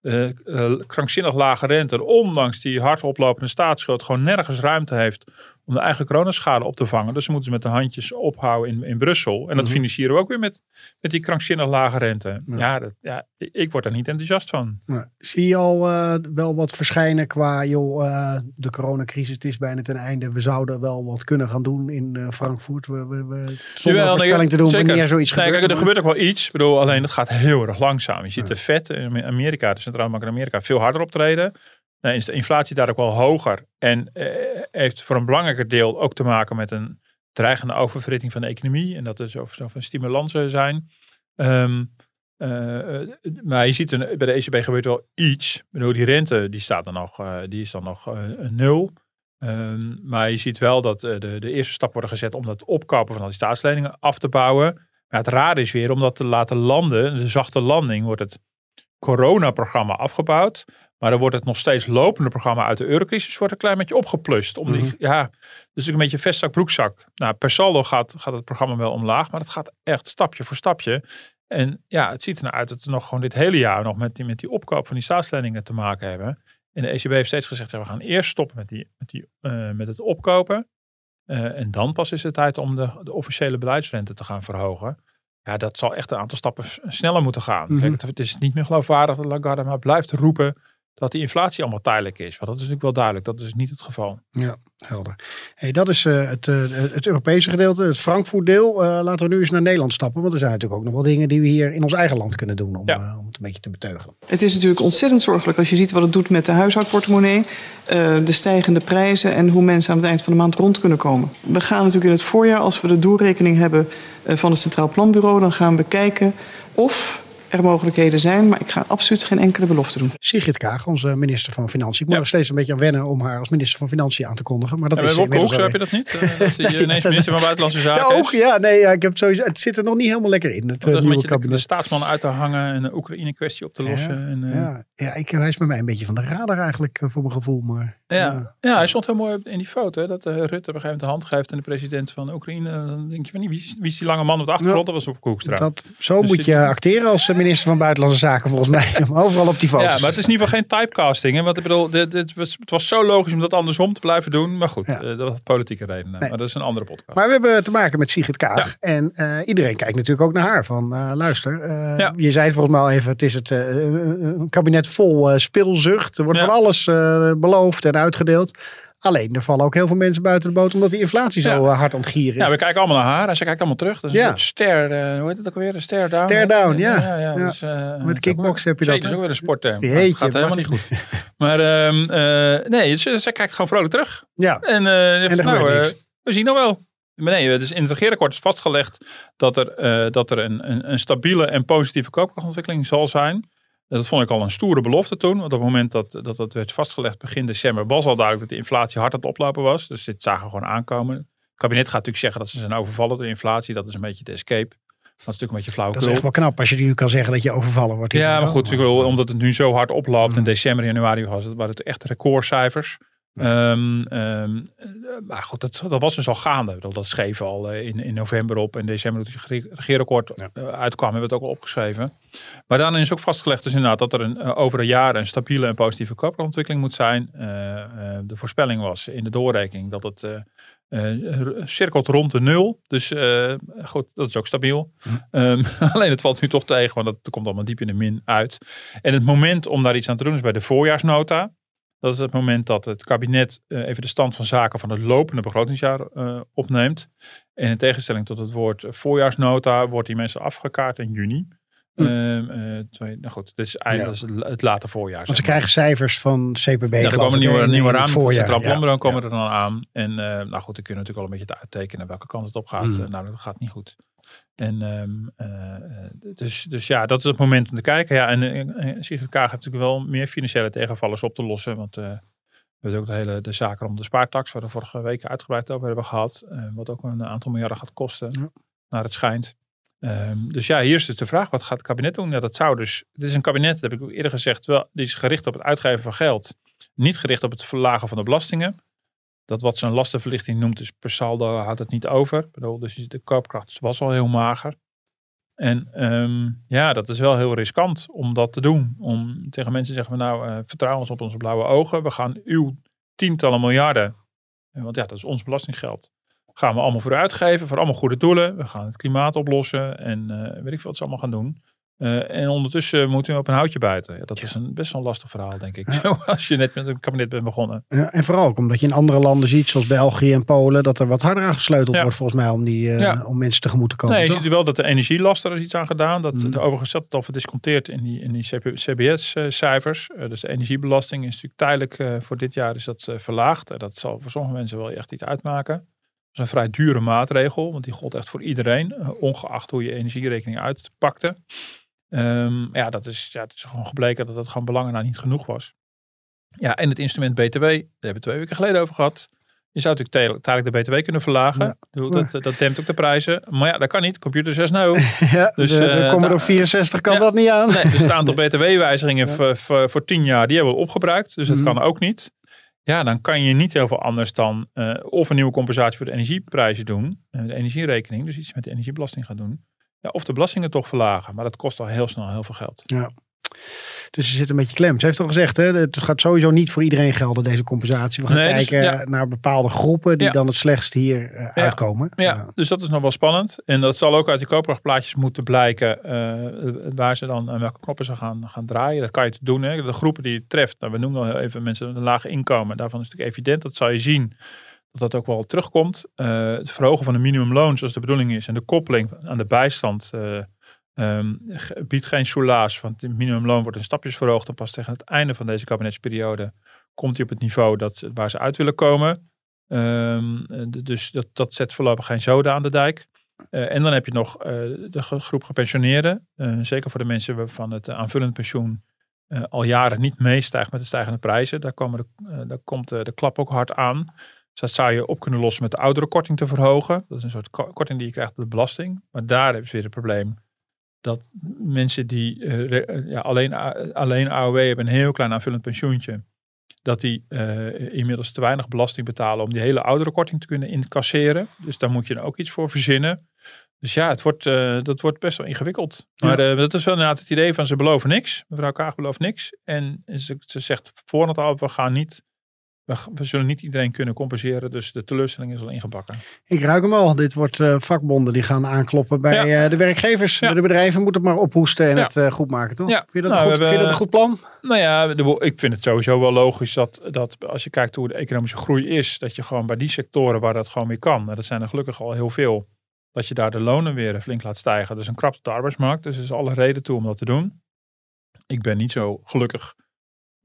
uh, krankzinnig lage rente. En ondanks die hard oplopende staatsschuld, gewoon nergens ruimte heeft om de eigen coronaschade op te vangen. Dus ze moeten ze met de handjes ophouden in, in Brussel. En dat mhm. financieren we ook weer met, met die krankzinnig lage rente. Ja, dat, ja ik word daar niet enthousiast van. Zie je al uh, wel wat verschijnen qua, joh, uh, de coronacrisis het is bijna ten einde. We zouden wel wat kunnen gaan doen in uh, Frankfurt. We, we, we, zonder Jawel, voorspelling te doen zeker. wanneer zoiets nee, gebeurt. Kijk, er gebeurt ook wel iets. Ik bedoel, alleen dat gaat heel erg langzaam. Je ziet de vet in Amerika, de centrale bank in Amerika, veel harder optreden. Dan is de inflatie daar ook wel hoger. En eh, heeft voor een belangrijker deel ook te maken met een dreigende oververhitting van de economie. En dat er zo, zo van stimulansen zijn. Um, uh, maar je ziet bij de ECB gebeurt wel iets. Ik die rente die staat dan nog, uh, die is dan nog nul. Um, maar je ziet wel dat de, de eerste stap worden gezet om dat opkopen van al die staatsleningen af te bouwen. Maar het raar is weer om dat te laten landen, de zachte landing, wordt het coronaprogramma afgebouwd. Maar dan wordt het nog steeds lopende programma uit de eurocrisis wordt een klein beetje opgeplust. Om die, mhm. ja, dus een beetje vestzak broekzak. Nou, per saldo gaat, gaat het programma wel omlaag, maar het gaat echt stapje voor stapje. En ja, het ziet er nou uit dat we nog gewoon dit hele jaar nog met die, met die opkoop van die staatsleningen te maken hebben. En de ECB heeft steeds gezegd, we gaan eerst stoppen met, die, met, die, uh, met het opkopen. Uh, en dan pas is het tijd om de, de officiële beleidsrente te gaan verhogen. Ja, dat zal echt een aantal stappen sneller moeten gaan. Mm Kijk, het is niet meer geloofwaardig dat Lagarde maar blijft roepen dat die inflatie allemaal tijdelijk is. Want dat is natuurlijk wel duidelijk. Dat is niet het geval. Ja, helder. Hey, dat is uh, het, uh, het Europese gedeelte, het Frankfurt deel. Uh, laten we nu eens naar Nederland stappen. Want er zijn natuurlijk ook nog wel dingen die we hier in ons eigen land kunnen doen. Om, ja. om het een beetje te beteugelen. Het is natuurlijk ontzettend zorgelijk als je ziet wat het doet met de huishoudportemonnee. de stijgende prijzen en hoe mensen aan het eind van de maand rond kunnen komen. We gaan natuurlijk in het voorjaar, als we de doorrekening hebben van het Centraal Planbureau. Dan gaan we kijken of er mogelijkheden zijn, maar ik ga absoluut geen enkele belofte doen. Sigrid Kaag, onze minister van Financiën. Ik moet ja. nog steeds een beetje aan wennen om haar als minister van Financiën aan te kondigen. Maar dat ja, is Wopke Hoekstra heb je dat niet? Uh, dat je ineens minister van Buitenlandse Zaken ja, ook, ja, nee, ja, ik heb sowieso, het zit er nog niet helemaal lekker in. Het, uh, nieuwe kabinet. De, de, staatsman uit te hangen en de Oekraïne-kwestie op te lossen. Ja, en, uh, ja. ja ik, hij is bij mij een beetje van de radar eigenlijk, voor mijn gevoel. Maar, ja. Ja. hij stond heel mooi in die foto. Hè, dat Rutte op een gegeven moment de hand geeft aan de president van Oekraïne. Dan denk je van, wie is, wie is die lange man op de achtergrond? Dat was op Hoekstra. Dat, zo dus moet je acteren als minister van Buitenlandse Zaken volgens mij. Overal op die foto's. Ja, maar het is in ieder geval geen typecasting. Hè? Want ik bedoel, dit, dit was, het was zo logisch om dat andersom te blijven doen. Maar goed, ja. uh, dat was politieke redenen. Nee. Maar dat is een andere podcast. Maar we hebben te maken met Sigrid Kaag. Ja. En uh, iedereen kijkt natuurlijk ook naar haar. Van uh, luister, ja. je zei het volgens mij al even. Het is het een kabinet vol speelzucht. Er wordt van alles beloofd en uitgedeeld. Alleen, er vallen ook heel veel mensen buiten de boot omdat die inflatie zo ja. hard aan het gieren is. Ja, we kijken allemaal naar haar en ze kijkt allemaal terug. Dus ja. ster, uh, hoe heet het ook weer? Ster down. Ster down, ja. ja, ja, Dus, uh, Met kickbox heb je dat. Dat is ook weer een sportterm. Het gaat helemaal niet goed. maar um, uh, nee, ze, ze, kijkt gewoon vrolijk terug. Ja. En, en nou, we zien nog wel. Maar nee, dus in het regeerakkoord is vastgelegd dat er, dat er een, een, een stabiele en positieve koopkrachtontwikkeling zal zijn. Dat vond ik al een stoere belofte toen. Want op het moment dat dat, dat werd vastgelegd begin december was al duidelijk dat de inflatie hard aan het oplopen was. Dus dit zagen we gewoon aankomen. Het kabinet gaat natuurlijk zeggen dat ze zijn overvallen door de inflatie. Dat is een beetje de escape. Dat is natuurlijk een beetje flauw. Dat is echt wel knap als je nu kan zeggen dat je overvallen wordt. Ja, maar goed, maar... omdat het nu zo hard oploopt. In december, januari was het, waren het echt recordcijfers. Um, um, maar goed, dat, dat was dus al gaande. Dat, dat schreef al in, in november op. En december, toen het regeerakkoord ja. uitkwam, hebben we het ook al opgeschreven. Maar daarin is ook vastgelegd dus inderdaad dat er een, over een jaar een stabiele en positieve koopkrachtontwikkeling moet zijn. Uh, uh, de voorspelling was in de doorrekening dat het uh, cirkelt rond de nul. Dus goed, dat is ook stabiel. Hm. Um, alleen het valt nu toch tegen, want dat komt allemaal diep in de min uit. En het moment om daar iets aan te doen is bij de voorjaarsnota. Dat is het moment dat het kabinet uh, even de stand van zaken van het lopende begrotingsjaar uh, opneemt. En in tegenstelling tot het woord voorjaarsnota wordt die mensen afgekaart in juni. Hm. Uh, twee, nou goed, dit is eigenlijk ja. het, het late voorjaar. Want ze krijgen cijfers van CPB. Ja, er komen nieuwe, in, nieuwe ramen. Centraal Planbureau ja. komen er dan aan. En nou goed, dan kun je natuurlijk al een beetje uittekenen welke kant het op gaat. Mm. nou, dat gaat niet goed. En um, uh, dus, dus ja, dat is het moment om te kijken. Ja, en uh, Sigrid Kaag heeft natuurlijk wel meer financiële tegenvallers op te lossen. Want uh, we hebben ook de hele de zaken om de spaartax, waar we vorige week uitgebreid over hebben gehad. wat ook een aantal miljarden gaat kosten, ja. naar het schijnt. Um, dus ja, hier is dus de vraag, wat gaat het kabinet doen? Ja, dat zou dus, dit is een kabinet, dat heb ik ook eerder gezegd, wel, die is gericht op het uitgeven van geld. Niet gericht op het verlagen van de belastingen dat wat zo'n lastenverlichting noemt, is per saldo houdt het niet over. Bedoel, dus de koopkracht was al heel mager. En um, ja, dat is wel heel riskant om dat te doen. Om tegen mensen te zeggen, nou, uh, vertrouw ons op onze blauwe ogen. We gaan uw tientallen miljarden, want ja, dat is ons belastinggeld, gaan we allemaal voor uitgeven, voor allemaal goede doelen. We gaan het klimaat oplossen en uh, weet ik veel wat ze allemaal gaan doen. Uh, en ondertussen moet u op een houtje buiten. Ja, dat ja. is een best wel een lastig verhaal, denk ik. Ja. Als je net met een kabinet bent begonnen. Ja, en vooral ook omdat je in andere landen ziet, zoals België en Polen, dat er wat harder aan gesleuteld wordt volgens mij om, die, uh, om mensen tegemoet te komen. Nee, je ziet wel dat de energielasten er is iets aan gedaan. Dat mm. de overigens zat het al verdisconteerd in die, in die CBS-cijfers. Uh, dus de energiebelasting is natuurlijk tijdelijk voor dit jaar is dat verlaagd. dat zal voor sommige mensen wel echt iets uitmaken. Dat is een vrij dure maatregel, want die gold echt voor iedereen, ongeacht hoe je energierekening uitpakte. Um, ja, dat is, ja, het is gewoon gebleken dat het gewoon belangen nou niet genoeg was. Ja, en het instrument BTW, daar hebben we twee weken geleden over gehad. Je zou natuurlijk tijdelijk de BTW kunnen verlagen. Ja. Dat, dat dempt ook de prijzen. Maar ja, dat kan niet. Computer 6 nou. ja, dus, de, de uh, Commodore 64 kan ja, dat niet aan. Nee, dus het aantal BTW-wijzigingen ja. voor, voor 10 jaar, die hebben we opgebruikt. Dus dat mm. kan ook niet. Ja, dan kan je niet heel veel anders dan uh, of een nieuwe compensatie voor de energieprijzen doen. Uh, de energierekening, dus iets met de energiebelasting gaan doen. Ja, of de belastingen toch verlagen. Maar dat kost al heel snel heel veel geld. Ja. Dus ze zit een beetje klem. Ze heeft al gezegd, hè, het gaat sowieso niet voor iedereen gelden, deze compensatie. We gaan nee, dus- kijken dus, ja. naar bepaalde groepen die ja. dan het slechtst hier uh, ja. uitkomen. Ja. dus dat is nog wel spannend. En dat zal ook uit die koopkrachtplaatjes moeten blijken uh, waar ze dan aan welke knoppen ze gaan, gaan draaien. Dat kan je te doen. Hè. De groepen die je treft, nou, we noemen al even mensen met een laag inkomen. Daarvan is het natuurlijk evident. Dat zal je zien dat ook wel terugkomt. Uh, het verhogen van de minimumloon, zoals de bedoeling is, en de koppeling aan de bijstand uh, um, biedt geen soelaas. Want het minimumloon wordt in stapjes verhoogd. En pas tegen het einde van deze kabinetsperiode komt hij op het niveau dat, waar ze uit willen komen. Um, dus dat, dat zet voorlopig geen zoden aan de dijk. en dan heb je nog de groep gepensioneerden. zeker voor de mensen waarvan het aanvullend pensioen al jaren niet meestijgt met de stijgende prijzen. Daar, komen de, daar komt de klap ook hard aan. Dus dat zou je op kunnen lossen met de oudere korting te verhogen. Dat is een soort korting die je krijgt op de belasting. Maar daar heb je weer het probleem dat mensen die ja, alleen, alleen AOW hebben, een heel klein aanvullend pensioentje dat die uh, inmiddels te weinig belasting betalen om die hele oudere korting te kunnen incasseren. Dus daar moet je dan ook iets voor verzinnen. Dus ja, het wordt, uh, dat wordt best wel ingewikkeld. Maar dat is wel inderdaad het idee van ze beloven niks. Mevrouw Kaag belooft niks. En ze, ze zegt voor het al, we gaan niet we, zullen niet iedereen kunnen compenseren, dus de teleurstelling is al ingebakken. Ik ruik hem al. Dit wordt uh, vakbonden die gaan aankloppen bij uh, de werkgevers. De bedrijven moeten het maar ophoesten en het uh, goed maken, toch? Vind, je dat nou, goed, vind, je dat een goed plan? Nou ja, de, ik vind het sowieso wel logisch dat, dat als je kijkt hoe de economische groei is, dat je gewoon bij die sectoren waar dat gewoon weer kan, en dat zijn er gelukkig al heel veel, dat je daar de lonen weer flink laat stijgen. Dus een krap op de arbeidsmarkt. Dus er is alle reden toe om dat te doen. Ik ben niet zo gelukkig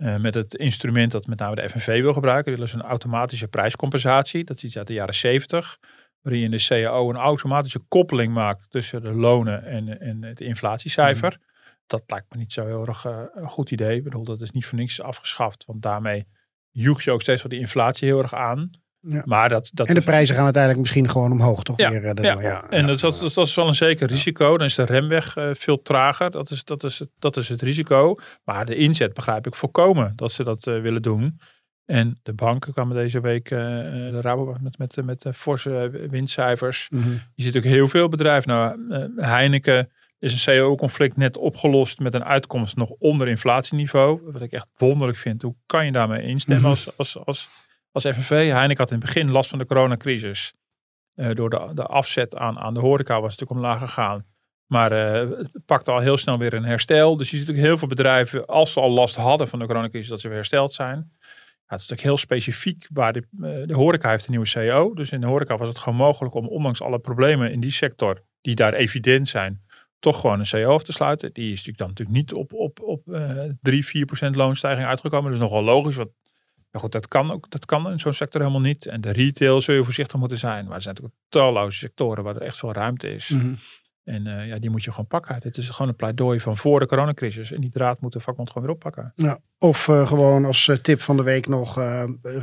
uh, met het instrument dat met name de FNV wil gebruiken. Dat is een automatische prijscompensatie. Dat is iets uit de jaren 70. Waarin je in de CAO een automatische koppeling maakt tussen de lonen en, en het inflatiecijfer. Mm. Dat lijkt me niet zo heel erg uh, een goed idee. Ik bedoel, dat is niet voor niks afgeschaft. Want daarmee joeg je ook steeds wel die inflatie heel erg aan. Ja. Maar dat, dat en de prijzen gaan uiteindelijk misschien gewoon omhoog, toch? Ja, weer, uh, ja. ja. en dat, dat, dat, is wel een zeker risico. Dan is de remweg uh, veel trager. Dat is, dat, is, dat is het risico. Maar de inzet begrijp ik volkomen dat ze dat uh, willen doen. En de banken kwamen deze week, de Rabobank met, met, met forse winstcijfers. Mm -hmm. Je ziet ook heel veel bedrijven. Nou, Heineken is een CO-conflict net opgelost met een uitkomst nog onder inflatieniveau. Wat ik echt wonderlijk vind. Hoe kan je daarmee instemmen mm -hmm. als, als, als als FNV. Heineken had in het begin last van de coronacrisis. Uh, door de, de afzet aan, aan de horeca was het natuurlijk omlaag gegaan. Maar uh, het pakte al heel snel weer een herstel. Dus je ziet ook heel veel bedrijven, als ze al last hadden van de coronacrisis, dat ze weer hersteld zijn. Ja, het is natuurlijk heel specifiek waar de, uh, de horeca heeft een nieuwe CEO. Dus in de horeca was het gewoon mogelijk om ondanks alle problemen in die sector, die daar evident zijn, toch gewoon een CEO af te sluiten. Die is natuurlijk dan natuurlijk niet op, op, op uh, 3, 4 procent loonstijging uitgekomen. Dat is nogal logisch, want maar goed, dat kan, ook, dat kan in zo'n sector helemaal niet. En de retail zul je voorzichtig moeten zijn. Maar er zijn natuurlijk talloze sectoren waar er echt veel ruimte is. Mm en uh, ja, die moet je gewoon pakken. Dit is gewoon een pleidooi van voor de coronacrisis. En die draad moet de vakbond gewoon weer oppakken. Ja, of uh, gewoon als uh, tip van de week nog,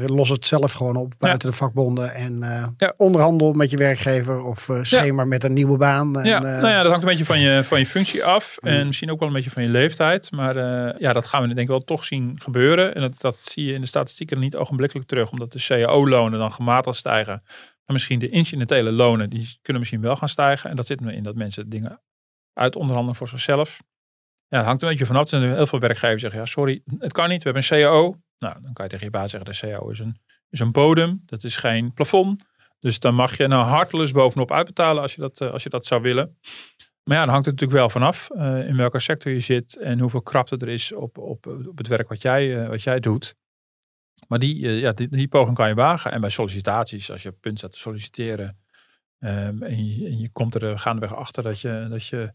los het zelf gewoon op buiten ja. de vakbonden. En ja. onderhandel met je werkgever of schema met een nieuwe baan. En, ja, nou ja, dat hangt een beetje van je, van je functie af. En misschien ook wel een beetje van je leeftijd. Maar ja, dat gaan we denk ik wel toch zien gebeuren. En dat, dat zie je in de statistieken niet ogenblikkelijk terug. Omdat de cao-lonen dan gematigd stijgen misschien de incidentele lonen, die kunnen misschien wel gaan stijgen. En dat zit me in dat mensen dingen uit onderhandelen voor zichzelf. Ja, het hangt een beetje vanaf. Er zijn heel veel werkgevers zeggen, ja sorry, het kan niet. We hebben een CAO. Nou, dan kan je tegen je baas zeggen, de CAO is een, is een bodem. Dat is geen plafond. Dus dan mag je nou hartelus bovenop uitbetalen als je dat, eh, als je dat zou willen. Maar ja, dan hangt het natuurlijk wel vanaf uh, in welke sector je zit en hoeveel krapte er is op, op, op het werk wat jij, uh, wat jij doet. Maar die, uh, ja, die, die, poging kan je wagen. En bij sollicitaties, als je op punt staat te solliciteren. Um, en, je, en, je, komt er gaandeweg achter dat je, dat je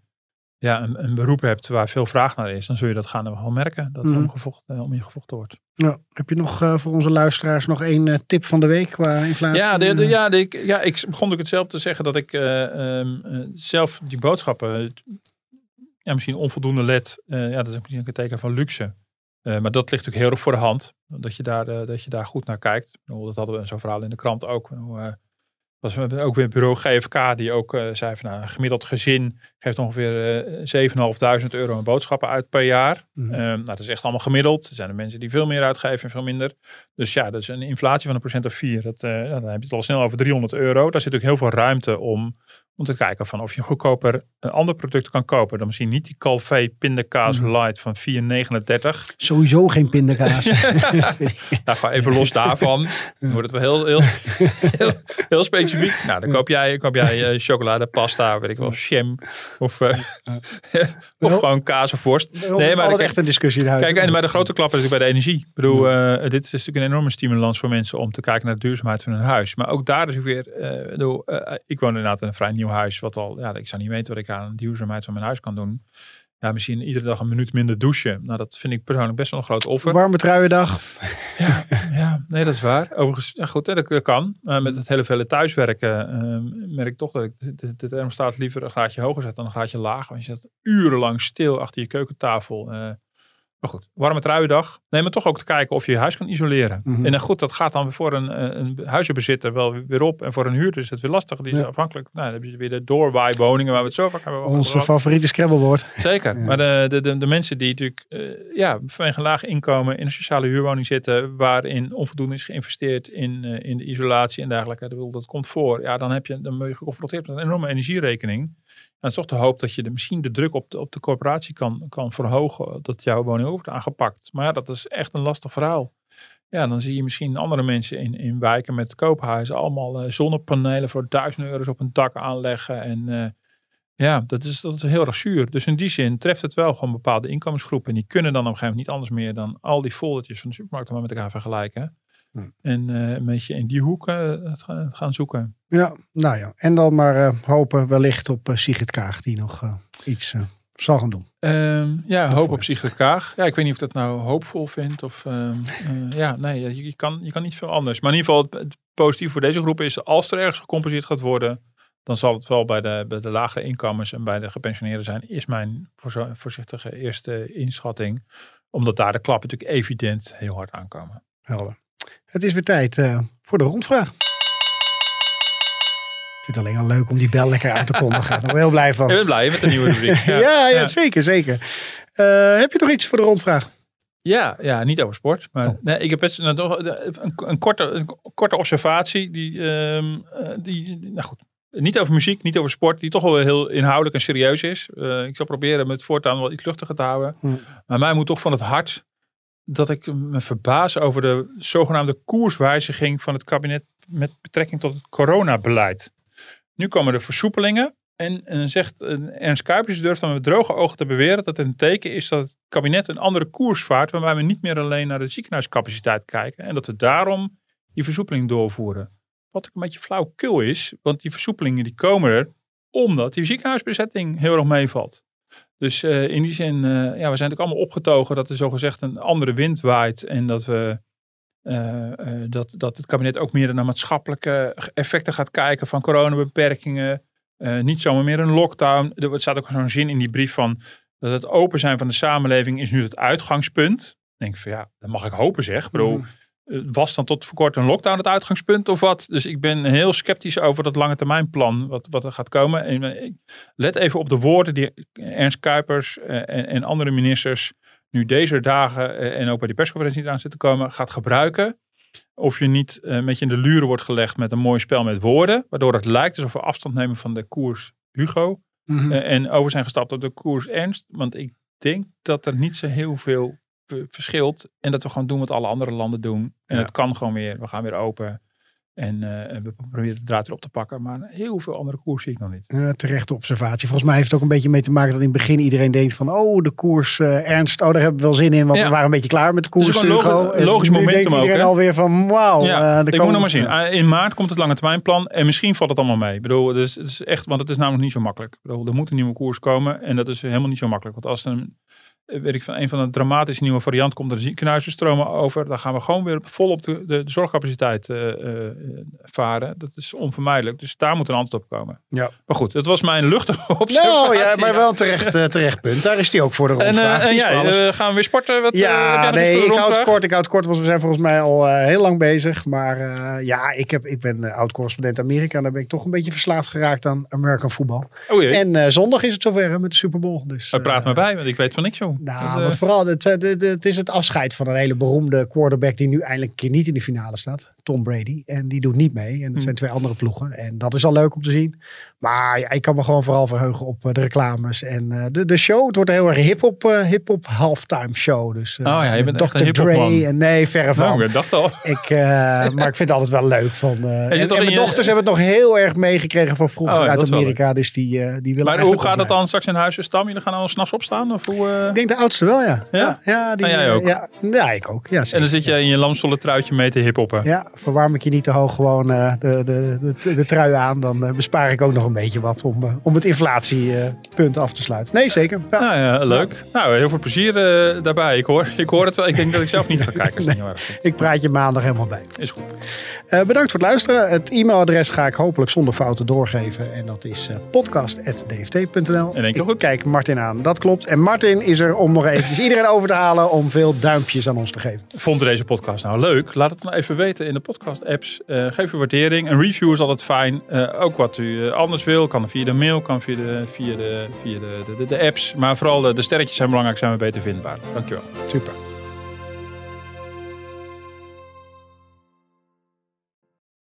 ja, een, een, beroep hebt waar veel vraag naar is. Dan zul je dat gaandeweg wel merken. Dat mm. om, om je gevochten wordt. Ja, heb je nog uh, voor onze luisteraars nog één uh, tip van de week qua inflatie? Ja, de, de, ja, de, ik, ja, ik begon ook hetzelfde te zeggen dat ik um, zelf die boodschappen ja, misschien onvoldoende let. ja, dat is misschien een teken van luxe. Maar dat ligt natuurlijk heel erg voor de hand. Dat je daar, uh, dat je daar goed naar kijkt. Dat hadden we zo'n verhaal in de krant ook. Uh, was ook weer bureau GFK die ook zei van nou, een gemiddeld gezin geeft ongeveer 7.500 euro aan boodschappen uit per jaar. Mm -hmm. nou, dat is echt allemaal gemiddeld. Er zijn er mensen die veel meer uitgeven en veel minder. Dus ja, dat is een inflatie van een procent of 4. Dat, dan heb je het al snel over 300 euro. Daar zit ook heel veel ruimte om om te kijken van of je goedkoper een ander product kan kopen. Dan misschien niet die Calvé pindakaas mm. light van 4,39. Sowieso geen pindakaas. nou, even los daarvan. Dan wordt het wel heel, heel, heel, specifiek. Nou, dan koop jij, koop jij uh, chocoladepasta, weet ik wel, jam of, uh, of gewoon kaas of worst. Nee, maar dat echt een discussie. Kijk, en maar de grote klap is natuurlijk bij de energie. Ik bedoel, dit is natuurlijk een enorme stimulans voor mensen om te kijken naar de duurzaamheid van hun huis. Maar ook daar is weer, bedoel, ik woon inderdaad in een vrij nieuw huis, wat al, ja, ik zou niet weten wat ik aan de duurzaamheid van mijn huis kan doen. Ja, misschien iedere dag een minuut minder douchen. Nou, dat vind ik persoonlijk best wel een groot offer. Warme truiendag. Ja, ja. nee, dat is waar. Overigens, ja, goed, dat, kan. Uh, met het hele vele thuiswerken uh, merk ik toch dat ik de, de, thermostaat liever een graadje hoger zet dan een graadje lager. Want je zit urenlang stil achter je keukentafel. Uh, maar goed, warme truiendag. Neem maar toch ook te kijken of je je huis kan isoleren. Mhm. En dan goed, dat gaat dan voor een, eh, een huizenbezitter wel weer op. En voor een huurder is het weer lastig. Die is afhankelijk. Nou, dan heb je weer de doorwaaiwoningen waar we het zo vaak hebben Onze favoriete scrabblewoord. Zeker. Maar de, de, de, de, mensen die natuurlijk uh, ja, vanwege een laag inkomen in een sociale huurwoning zitten. Waarin onvoldoende is geïnvesteerd in, uh, in de isolatie en dergelijke. Dat, dat komt voor. Ja, dan, heb je, dan ben je geconfronteerd met een enorme energierekening is toch de hoop dat je de, misschien de druk op de, op de corporatie kan, kan verhogen. Dat jouw woning wordt aangepakt. Maar ja, dat is echt een lastig verhaal. Ja, dan zie je misschien andere mensen in, in wijken met koophuizen allemaal uh, zonnepanelen voor duizend euro's op een dak aanleggen. En uh, ja, dat is, dat is heel erg zuur. Dus in die zin treft het wel gewoon bepaalde inkomensgroepen. En die kunnen dan op een gegeven moment niet anders meer dan al die foldertjes van de supermarkt maar met elkaar vergelijken. Hm. En uh, een beetje in die hoeken uh, gaan zoeken. Ja, nou ja. En dan maar uh, hopen wellicht op Sigrid Kaag die nog iets zal gaan doen. Um, ja, hoop op Sigrid Kaag. Ja, ik weet niet of dat nou hoopvol vindt. Of, um, ja, nee, je, je, kan, je kan niet veel anders. Maar in ieder geval, het, het positief voor deze groep is als er ergens gecompenseerd gaat worden, dan zal het wel bij de, bij de lagere inkomens en bij de gepensioneerden zijn, is mijn voorzichtige eerste inschatting. Omdat daar de klappen natuurlijk evident heel hard aankomen. Helder. Het is weer tijd uh, voor de rondvraag. Ik vind het alleen al leuk om die bel lekker aan te kondigen. Daar ben heel blij van. Ik ben blij met de nieuwe rubriek. Ja, ja, ja, zeker, zeker. Uh, heb je nog iets voor de rondvraag? Ja, ja niet over sport. Maar oh. nee, ik heb best, nou, toch, een, een, korte, een korte observatie. Die, uh, die, nou goed, niet over muziek, niet over sport, die toch wel heel inhoudelijk en serieus is. Uh, ik zal proberen met voortaan wel iets luchtiger te houden. Hm. Maar mij moet toch van het hart dat ik me verbaas over de zogenaamde koerswijziging van het kabinet met betrekking tot het coronabeleid. Nu komen er versoepelingen en, en zegt Ernst Kuipers durft dan met droge ogen te beweren dat het een teken is dat het kabinet een andere koers vaart waarbij we niet meer alleen naar de ziekenhuiscapaciteit kijken en dat we daarom die versoepeling doorvoeren. Wat een beetje flauwkul is, want die versoepelingen die komen er omdat die ziekenhuisbezetting heel erg meevalt. Dus uh, in die zin, uh, ja, we zijn natuurlijk allemaal opgetogen dat er zogezegd een andere wind waait. En dat, we, uh, dat, dat het kabinet ook meer naar maatschappelijke effecten gaat kijken van coronabeperkingen. niet zomaar meer een lockdown. Er staat ook zo'n zin in die brief van dat het open zijn van de samenleving is nu het uitgangspunt. Dan denk ik van ja, dat mag ik hopen zeg. Ik bedoel, mm. Eh, was dan tot voor kort een lockdown het uitgangspunt of wat? Dus ik ben heel sceptisch over dat lange termijn plan wat, wat er gaat komen. En eh, let even op de woorden die Ernst Kuipers eh, en, en andere ministers nu deze dagen en ook bij die persconferentie niet aan zitten komen, gaat gebruiken. Of je niet met je in de luren wordt gelegd met een mooi spel met woorden, waardoor het lijkt alsof we afstand nemen van de koers Hugo. Mhm. en over zijn gestapt op de koers Ernst. Want ik denk dat er niet zo heel veel verschilt. En dat we gewoon doen wat alle andere landen doen. En het kan gewoon weer. We gaan weer open. En uh, we proberen de draad erop te pakken. Maar heel veel andere koers zie ik nog niet. Uh, terechte observatie. Volgens mij heeft het ook een beetje mee te maken dat in het begin iedereen denkt van... oh, de koers uh, ernst. Oh, daar hebben we wel zin in. Want we waren een beetje klaar met de koers. Het is een logisch, logisch momentum ook. iedereen alweer van wauw. Ja, ik moet nog maar zien. In maart komt het lange termijn plan. En misschien valt het allemaal mee. Ik bedoel, dus, het is echt, want het is namelijk niet zo makkelijk. Ik bedoel, er moet een nieuwe koers komen. En dat is helemaal niet zo makkelijk. Want als een eh, weet ik van een van de dramatische nieuwe variant komt er de ziekenhuisstromen over. Dan gaan we gewoon weer vol op de, de, zorgcapaciteit uh, uh, varen. Dat is onvermijdelijk. Dus daar moet een antwoord op komen. Ja. Maar goed, het was mijn luchtige observatie. Nou ja, maar wel terecht, terecht punt. Daar is die ook voor de rondvraag. En, en jij, gaan we weer sporten? Wat, ja, nee, ik houd kort. Ik houd kort, want we zijn volgens mij al heel lang bezig. Maar ja, ik, heb, ik ben oud-correspondent Amerika. En daar ben ik toch een beetje verslaafd geraakt aan American voetbal. Oh, en zondag is het zover met de Super Bowl. Dus, praat maar bij, want ik weet van niks Nou, want vooral, het, het, het, is het afscheid van een hele beroemde quarterback die nu eindelijk een keer niet in de finale staat. Tom Brady. En die doet niet mee. En dat hmm. zijn twee andere ploegen. En dat is al leuk om te zien. Maar ja, ik kan me gewoon vooral verheugen op eh, de reclames en uh, de, de show. Het wordt een heel erg hip-hop uh, hip -hop halftime show. Dus, uh, oh ja, je bent Dr. echt Dre. En nee, verre van. Nou, ik dacht al. Ik, maar ik vind het altijd wel leuk. Van, en, en mijn je... dochters hebben het nog heel erg meegekregen van vroeger oh, uit Amerika. Dus die, die willen Maar hoe gaat het dan straks in huis stam? Jullie gaan al s'nachts opstaan? Of hoe, Ik denk de oudste wel, ja. Ja, ja, die, en jij ook? Ja, ja, ik ook. Ja, en dan zit je in je lamstolle truitje mee te hiphoppen. Ja, verwarm ik je niet te hoog gewoon de, de, de, de, trui aan. Dan bespaar ik ook nog een weet je wat om, om het inflatiepunt af te sluiten. Nee, zeker. Ja. Nou ja, leuk. Nou, heel veel plezier daarbij. Ik hoor, ik hoor het wel. Ik denk dat ik zelf niet ga kijken. nee, ik praat je maandag helemaal bij. Is goed. bedankt voor het luisteren. Het e-mailadres ga ik hopelijk zonder fouten doorgeven. En dat is podcast.dft.nl. En denk ik kijk Martin aan. Dat klopt. En Martin is er om nog even iedereen over te halen om veel duimpjes aan ons te geven. Vond deze podcast nou leuk? Laat het maar even weten in de podcast-apps. Uh, geef uw waardering. Een review is altijd fijn. Uh, ook wat u eh, anders wil, kan via de mail, kan via de, via de, via de, de, de, de apps. Maar vooral de, de sterretjes zijn belangrijk, zijn we beter vindbaar. Dankjewel. Super.